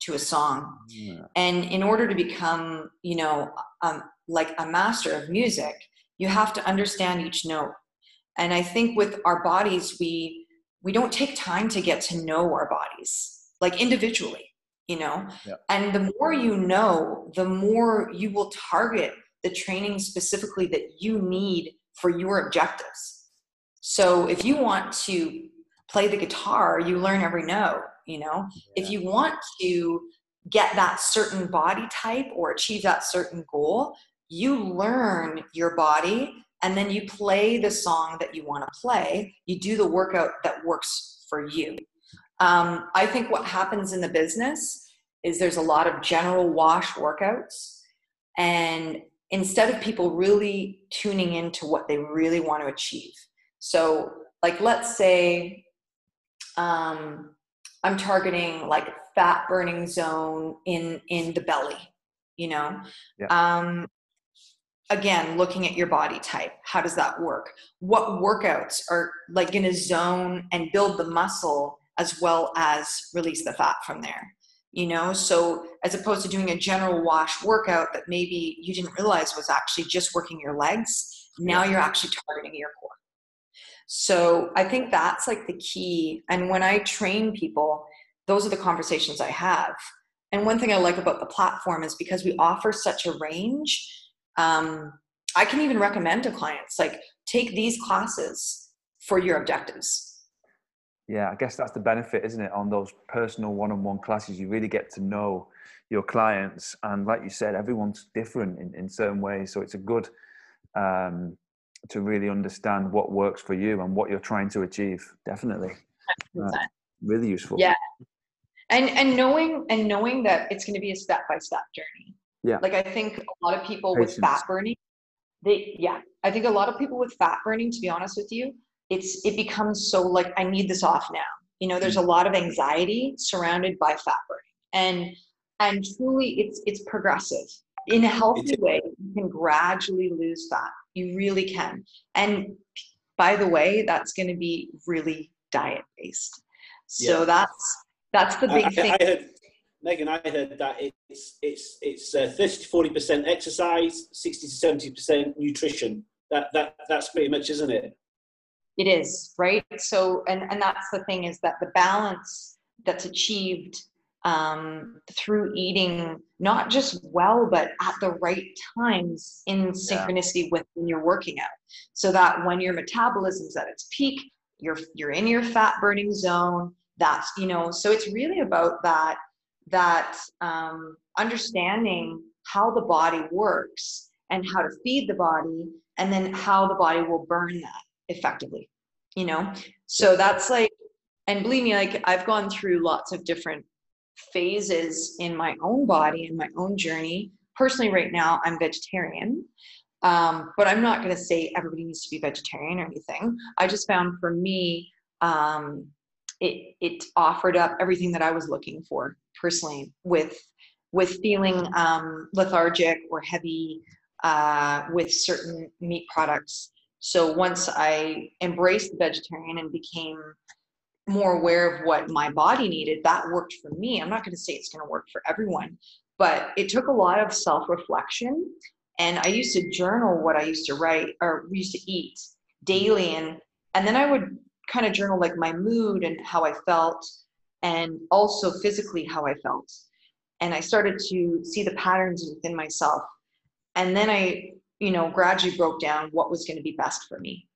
to a song. Yeah. And in order to become, you know, um, like a master of music, you have to understand each note. And I think with our bodies, we we don't take time to get to know our bodies like individually, you know. Yeah. And the more you know, the more you will target the training specifically that you need for your objectives so if you want to play the guitar, you learn every note, you know? Yeah. If you want to get that certain body type or achieve that certain goal, you learn your body and then you play the song that you want to play. You do the workout that works for you. Um, I think what happens in the business is there's a lot of general wash workouts. And instead of people really tuning into what they really want to achieve, so, like, let's say um, I'm targeting like fat burning zone in in the belly. You know, yeah. um, again, looking at your body type. How does that work? What workouts are like going to zone and build the muscle as well as release the fat from there? you know so as opposed to doing a general wash workout that maybe you didn't realize was actually just working your legs now you're actually targeting your core so I think that's like the key. And when I train people, those are the conversations I have. And one thing I like about the platform is because we offer such a range, um, I can even recommend to clients like take these classes for your objectives. Yeah, I guess that's the benefit, isn't it? On those personal one on one classes, you really get to know your clients. And like you said, everyone's different in, in certain ways. So it's a good um, to really understand what works for you and what you're trying to achieve. Definitely, uh, really useful. Yeah, and and knowing and knowing that it's going to be a step by step journey. Yeah, like I think a lot of people Patience. with fat burning, they yeah, I think a lot of people with fat burning, to be honest with you, it's it becomes so like I need this off now. You know, there's a lot of anxiety surrounded by fat burning, and and truly, it's it's progressive in a healthy way. You can gradually lose fat. You really can. And by the way, that's going to be really diet based. So yeah. that's that's the big I, thing. I Megan, I heard that it's it's it's uh, 30 to 40 percent exercise, 60 to 70 percent nutrition. That that that's pretty much, isn't it? It is right. So, and and that's the thing is that the balance that's achieved um, through eating not just well but at the right times in synchronicity yeah. with when you're working out so that when your metabolism's at its peak you're you're in your fat burning zone that's you know so it's really about that that um, understanding how the body works and how to feed the body and then how the body will burn that effectively you know so that's like and believe me like i've gone through lots of different phases in my own body and my own journey. Personally, right now, I'm vegetarian. Um, but I'm not going to say everybody needs to be vegetarian or anything. I just found for me, um, it it offered up everything that I was looking for personally with with feeling um, lethargic or heavy uh, with certain meat products. So once I embraced the vegetarian and became more aware of what my body needed, that worked for me. I'm not going to say it's going to work for everyone, but it took a lot of self reflection. And I used to journal what I used to write or used to eat daily. And, and then I would kind of journal like my mood and how I felt, and also physically how I felt. And I started to see the patterns within myself. And then I, you know, gradually broke down what was going to be best for me.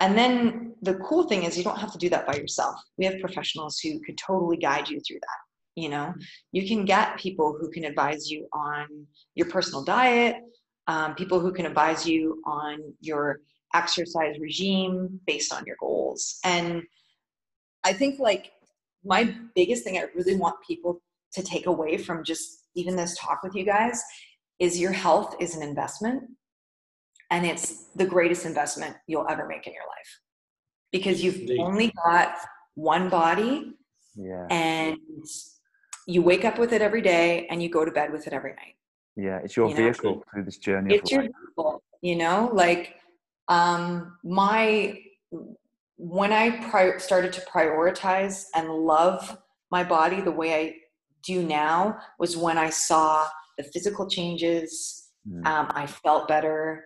And then the cool thing is you don't have to do that by yourself. We have professionals who could totally guide you through that. You know, you can get people who can advise you on your personal diet, um, people who can advise you on your exercise regime based on your goals. And I think like my biggest thing I really want people to take away from just even this talk with you guys is your health is an investment and it's the greatest investment you'll ever make in your life because you've Indeed. only got one body yeah. and you wake up with it every day and you go to bed with it every night yeah it's your you vehicle know? through this journey it's your vehicle you know like um my when i pri- started to prioritize and love my body the way i do now was when i saw the physical changes mm. um, i felt better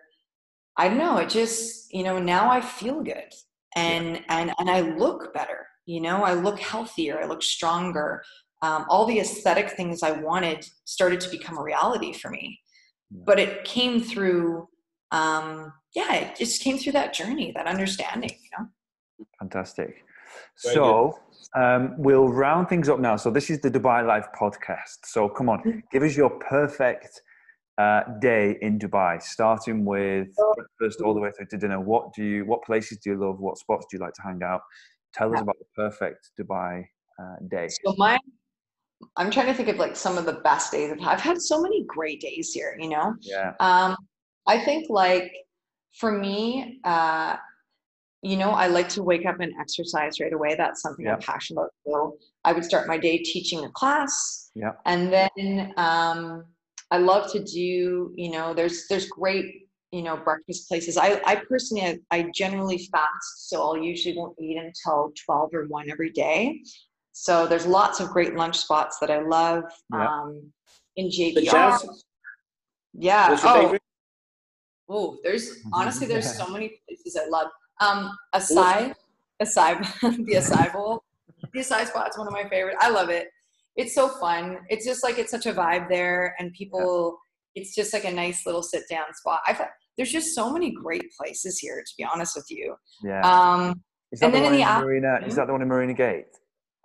I don't know. It just, you know, now I feel good and, yeah. and, and I look better, you know, I look healthier, I look stronger. Um, all the aesthetic things I wanted started to become a reality for me, yeah. but it came through, um, yeah, it just came through that journey, that understanding, you know? Fantastic. Very so, um, we'll round things up now. So this is the Dubai Life podcast. So come on, mm. give us your perfect uh, day in Dubai, starting with breakfast all the way through to dinner. What do you? What places do you love? What spots do you like to hang out? Tell us about the perfect Dubai uh, day. So my, I'm trying to think of like some of the best days I've had. I've had so many great days here. You know. Yeah. Um, I think like for me, uh, you know, I like to wake up and exercise right away. That's something I'm passionate about. So I would start my day teaching a class. Yeah. And then um, I love to do, you know, there's there's great, you know, breakfast places. I, I personally, I, I generally fast, so I'll usually won't eat until 12 or 1 every day. So there's lots of great lunch spots that I love yeah. um, in JBR. Yeah. oh. Oh, there's honestly there's so many places I love. Um, Acai, Acai, the Acai Bowl. The Acai spot's one of my favorite. I love it it's so fun. It's just like it's such a vibe there, and people. Yeah. It's just like a nice little sit down spot. I thought there's just so many great places here. To be honest with you. Yeah. Um, is that and the then one in the Marina? Is that the one in Marina Gate?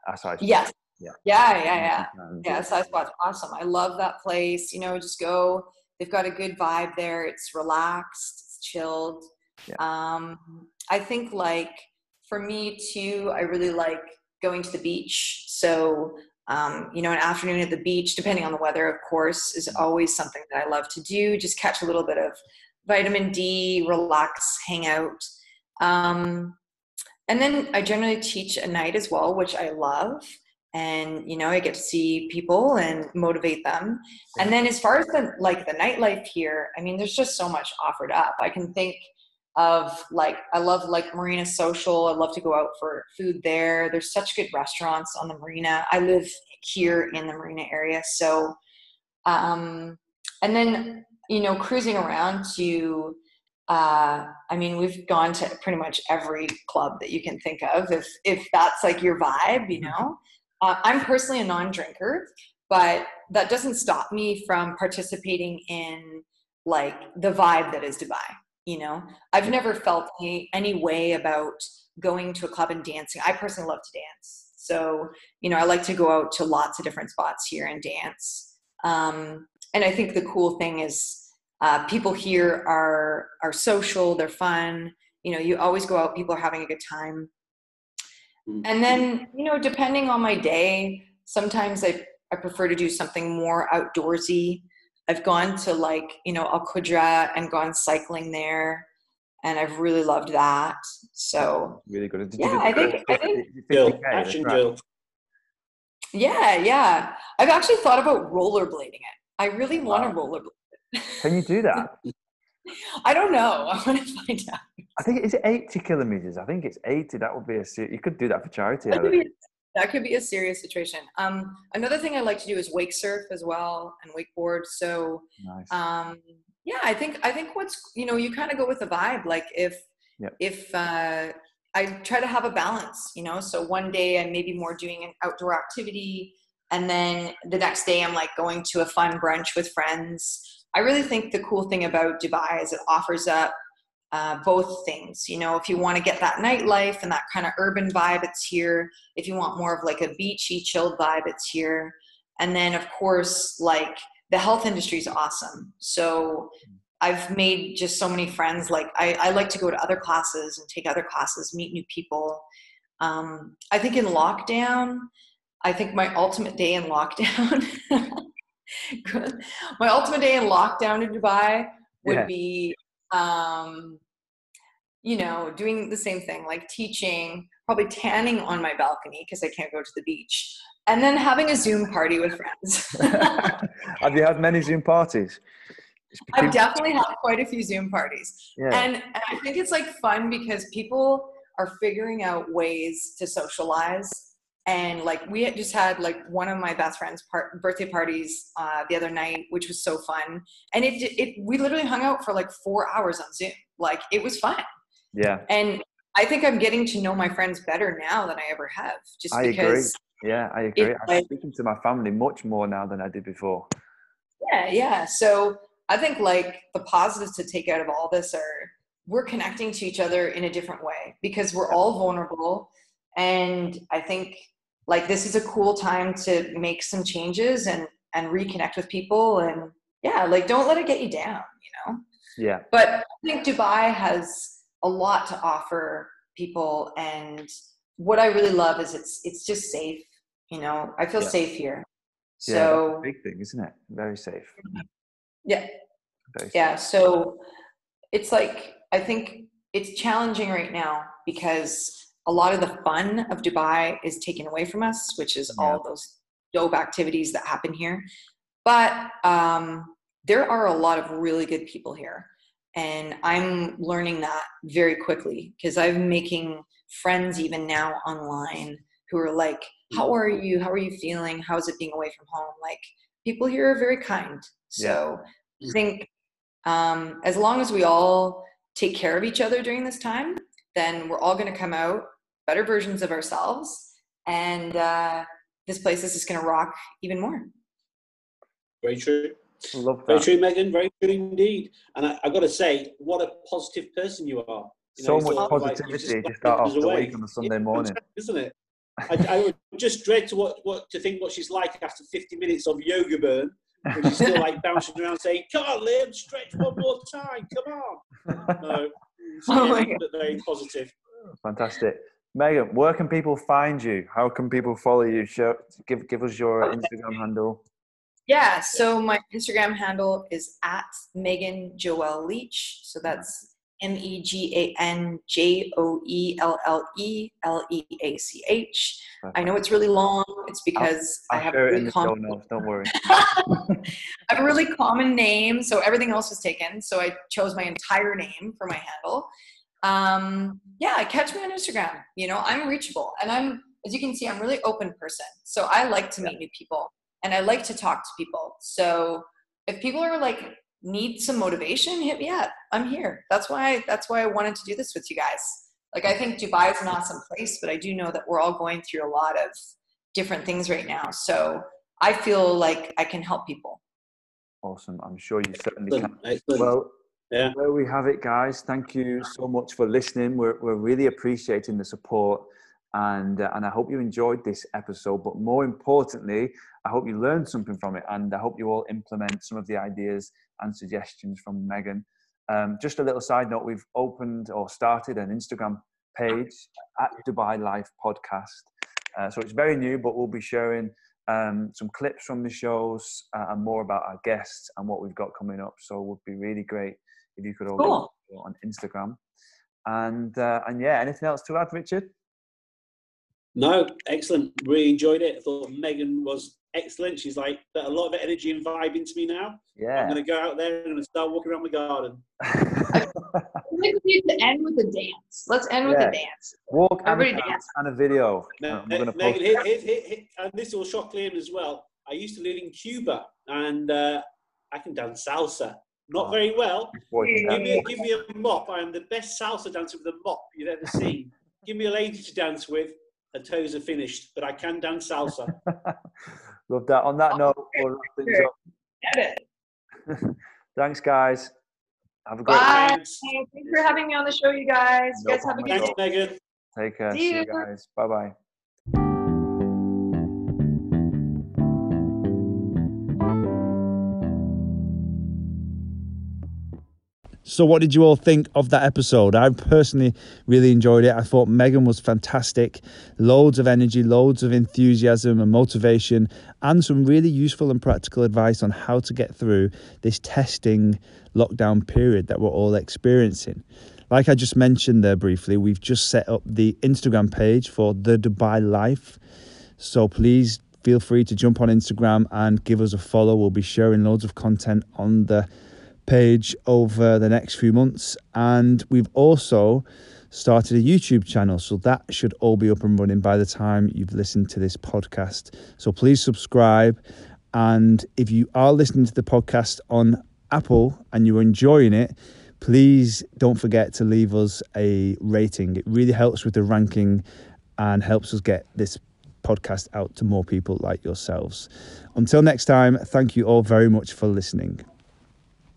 Outside. Yes. Yeah. Yeah. Yeah. Yeah. Yeah. Side spot's awesome. I love that place. You know, just go. They've got a good vibe there. It's relaxed. It's chilled. Yeah. Um, I think like for me too, I really like going to the beach. So um, you know, an afternoon at the beach, depending on the weather, of course, is always something that I love to do. Just catch a little bit of vitamin D, relax, hang out. Um, and then I generally teach a night as well, which I love. And you know, I get to see people and motivate them. And then as far as the like the nightlife here, I mean, there's just so much offered up. I can think of like I love like Marina Social. I love to go out for food there. There's such good restaurants on the marina. I live here in the marina area, so um, and then you know cruising around to. Uh, I mean, we've gone to pretty much every club that you can think of. If if that's like your vibe, you know. Uh, I'm personally a non-drinker, but that doesn't stop me from participating in like the vibe that is Dubai you know? I've never felt any, any way about going to a club and dancing. I personally love to dance. So you know i like to go out to lots of different spots here and dance. Um, and i think the cool thing is uh, people here are are social they're fun. You know you always go out people are having a good time. Mm-hmm. and then you know depending on my day sometimes i, I prefer to do something more outdoorsy I've gone to like, you know, Al Qudra and gone cycling there. And I've really loved that. So really good. Did yeah, I think, I think Jill, action Jill. Yeah, yeah. I've actually thought about rollerblading it. I really want to rollerblade. Can you do that? I don't know. I want to find out. I think it's 80 kilometers. I think it's 80. That would be a you could do that for charity. That could be, that could be a serious situation. Um, another thing I like to do is wake surf as well and wakeboard. So, nice. um, yeah, I think I think what's you know you kind of go with the vibe. Like if yep. if uh, I try to have a balance, you know. So one day I'm maybe more doing an outdoor activity, and then the next day I'm like going to a fun brunch with friends. I really think the cool thing about Dubai is it offers up uh, both things. You know, if you want to get that nightlife and that kind of urban vibe, it's here. If you want more of like a beachy, chilled vibe, it's here. And then, of course, like the health industry is awesome. So I've made just so many friends. Like I, I like to go to other classes and take other classes, meet new people. Um, I think in lockdown, I think my ultimate day in lockdown, my ultimate day in lockdown in Dubai would yeah. be um, you know, doing the same thing, like teaching, probably tanning on my balcony because I can't go to the beach, and then having a Zoom party with friends. Have you had many Zoom parties? I've definitely had quite a few Zoom parties. Yeah. And, and I think it's like fun because people are figuring out ways to socialize and like we just had like one of my best friends part, birthday parties uh, the other night which was so fun. And it, it we literally hung out for like four hours on zoom. Like it was fun. Yeah. And i think i'm getting to know my friends better now than i ever have just I because agree. yeah i agree. I'm like, speaking to my family much more now than i did before. Yeah yeah. So i think like the positives to take out of all this are we're connecting to each other in a different way because we're all vulnerable. And i think like this is a cool time to make some changes and and reconnect with people and yeah like don't let it get you down you know? Yeah. But i think dubai has a lot to offer people and what i really love is it's it's just safe you know? I feel yeah. safe here. Yeah, so big thing isn't it? Very safe. Yeah. Very yeah safe. so it's like i think it's challenging right now because a lot of the fun of Dubai is taken away from us, which is yeah. all those dope activities that happen here. But um, there are a lot of really good people here. And I'm learning that very quickly because I'm making friends even now online who are like, How are you? How are you feeling? How's it being away from home? Like, people here are very kind. So yeah. I think um, as long as we all take care of each other during this time, then we're all going to come out better versions of ourselves. And uh, this place is just going to rock even more. Very true. Love that. Very true, Megan. Very true indeed. And I, have got to say, what a positive person you are. You so know, much positivity like, just, to start off the week on a Sunday morning, isn't it? I, I would just dread to what, what to think what she's like after 50 minutes of yoga burn. And she's still like bouncing around saying, "Come on, Liam, stretch one more time. Come on." No, Oh yeah, but very positive. Fantastic. Megan, where can people find you? How can people follow you? Show, give give us your Instagram handle. Yeah, so my Instagram handle is at Megan Joelle Leach. So that's M E G A N J O E L L E L E A C H. I know it's really long. It's because I I'll have a share it in really common, notes. Don't worry. I have a really common name, so everything else was taken. So I chose my entire name for my handle. Um, yeah, catch me on Instagram. You know, I'm reachable, and I'm as you can see, I'm a really open person. So I like to meet new people, and I like to talk to people. So if people are like need some motivation, hit me up. I'm here. That's why. That's why I wanted to do this with you guys. Like I think Dubai is an awesome place, but I do know that we're all going through a lot of different things right now. So I feel like I can help people. Awesome. I'm sure you certainly can. Excellent. Excellent. Well, Yeah. there we have it, guys. Thank you so much for listening. We're, we're really appreciating the support, and uh, and I hope you enjoyed this episode. But more importantly, I hope you learned something from it, and I hope you all implement some of the ideas and suggestions from Megan. Um, just a little side note: we've opened or started an Instagram page at Dubai Life Podcast. Uh, so it's very new, but we'll be sharing um, some clips from the shows uh, and more about our guests and what we've got coming up. So it would be really great if you could all Cool. on Instagram. And uh, and yeah, anything else to add, Richard? No, excellent. Really enjoyed it. I thought Megan was excellent. She's like got a lot of energy and vibe into me now. Yeah. I'm going to go out there and I'm going to start walking around my garden. I think we need to end with a dance. Let's end with a dance. Walk and a, Everybody dance dance. and a video. Me- Uh, Megan, post hit, hit, hit, hit, and this will shock Liam as well. I used to live in Cuba and uh, I can dance salsa. Not Oh. very well. Give me, a, give me a mop. I am the best salsa dancer with a mop you've ever seen. give me a lady to dance with. Her toes are finished, but I can dance salsa. Love that. On that oh, note, we'll wrap things up. Get it. Thanks, guys. Have a great Bye. Thanks. Thanks for having me on the show, you guys. You No guys have a good at Thanks, day. Megan. Take care. See See you you. guys. Bye bye. So, what did you all think of that episode? I personally really enjoyed it. I thought Megan was fantastic. Loads of energy, loads of enthusiasm and motivation, and some really useful and practical advice on how to get through this testing lockdown period that we're all experiencing. Like I just mentioned there briefly, we've just set up the Instagram page for the Dubai Life. So, please feel free to jump on Instagram and give us a follow. We'll be sharing loads of content on the page over the next few months. And we've also started a YouTube channel. So that should all be up and running by the time you've listened to this podcast. So please subscribe. And if you are listening to the podcast on Apple and you're enjoying it, please don't forget to leave us a rating. It really helps with the ranking and helps us get this podcast out to more people like yourselves. Until next time, thank you all very much for listening.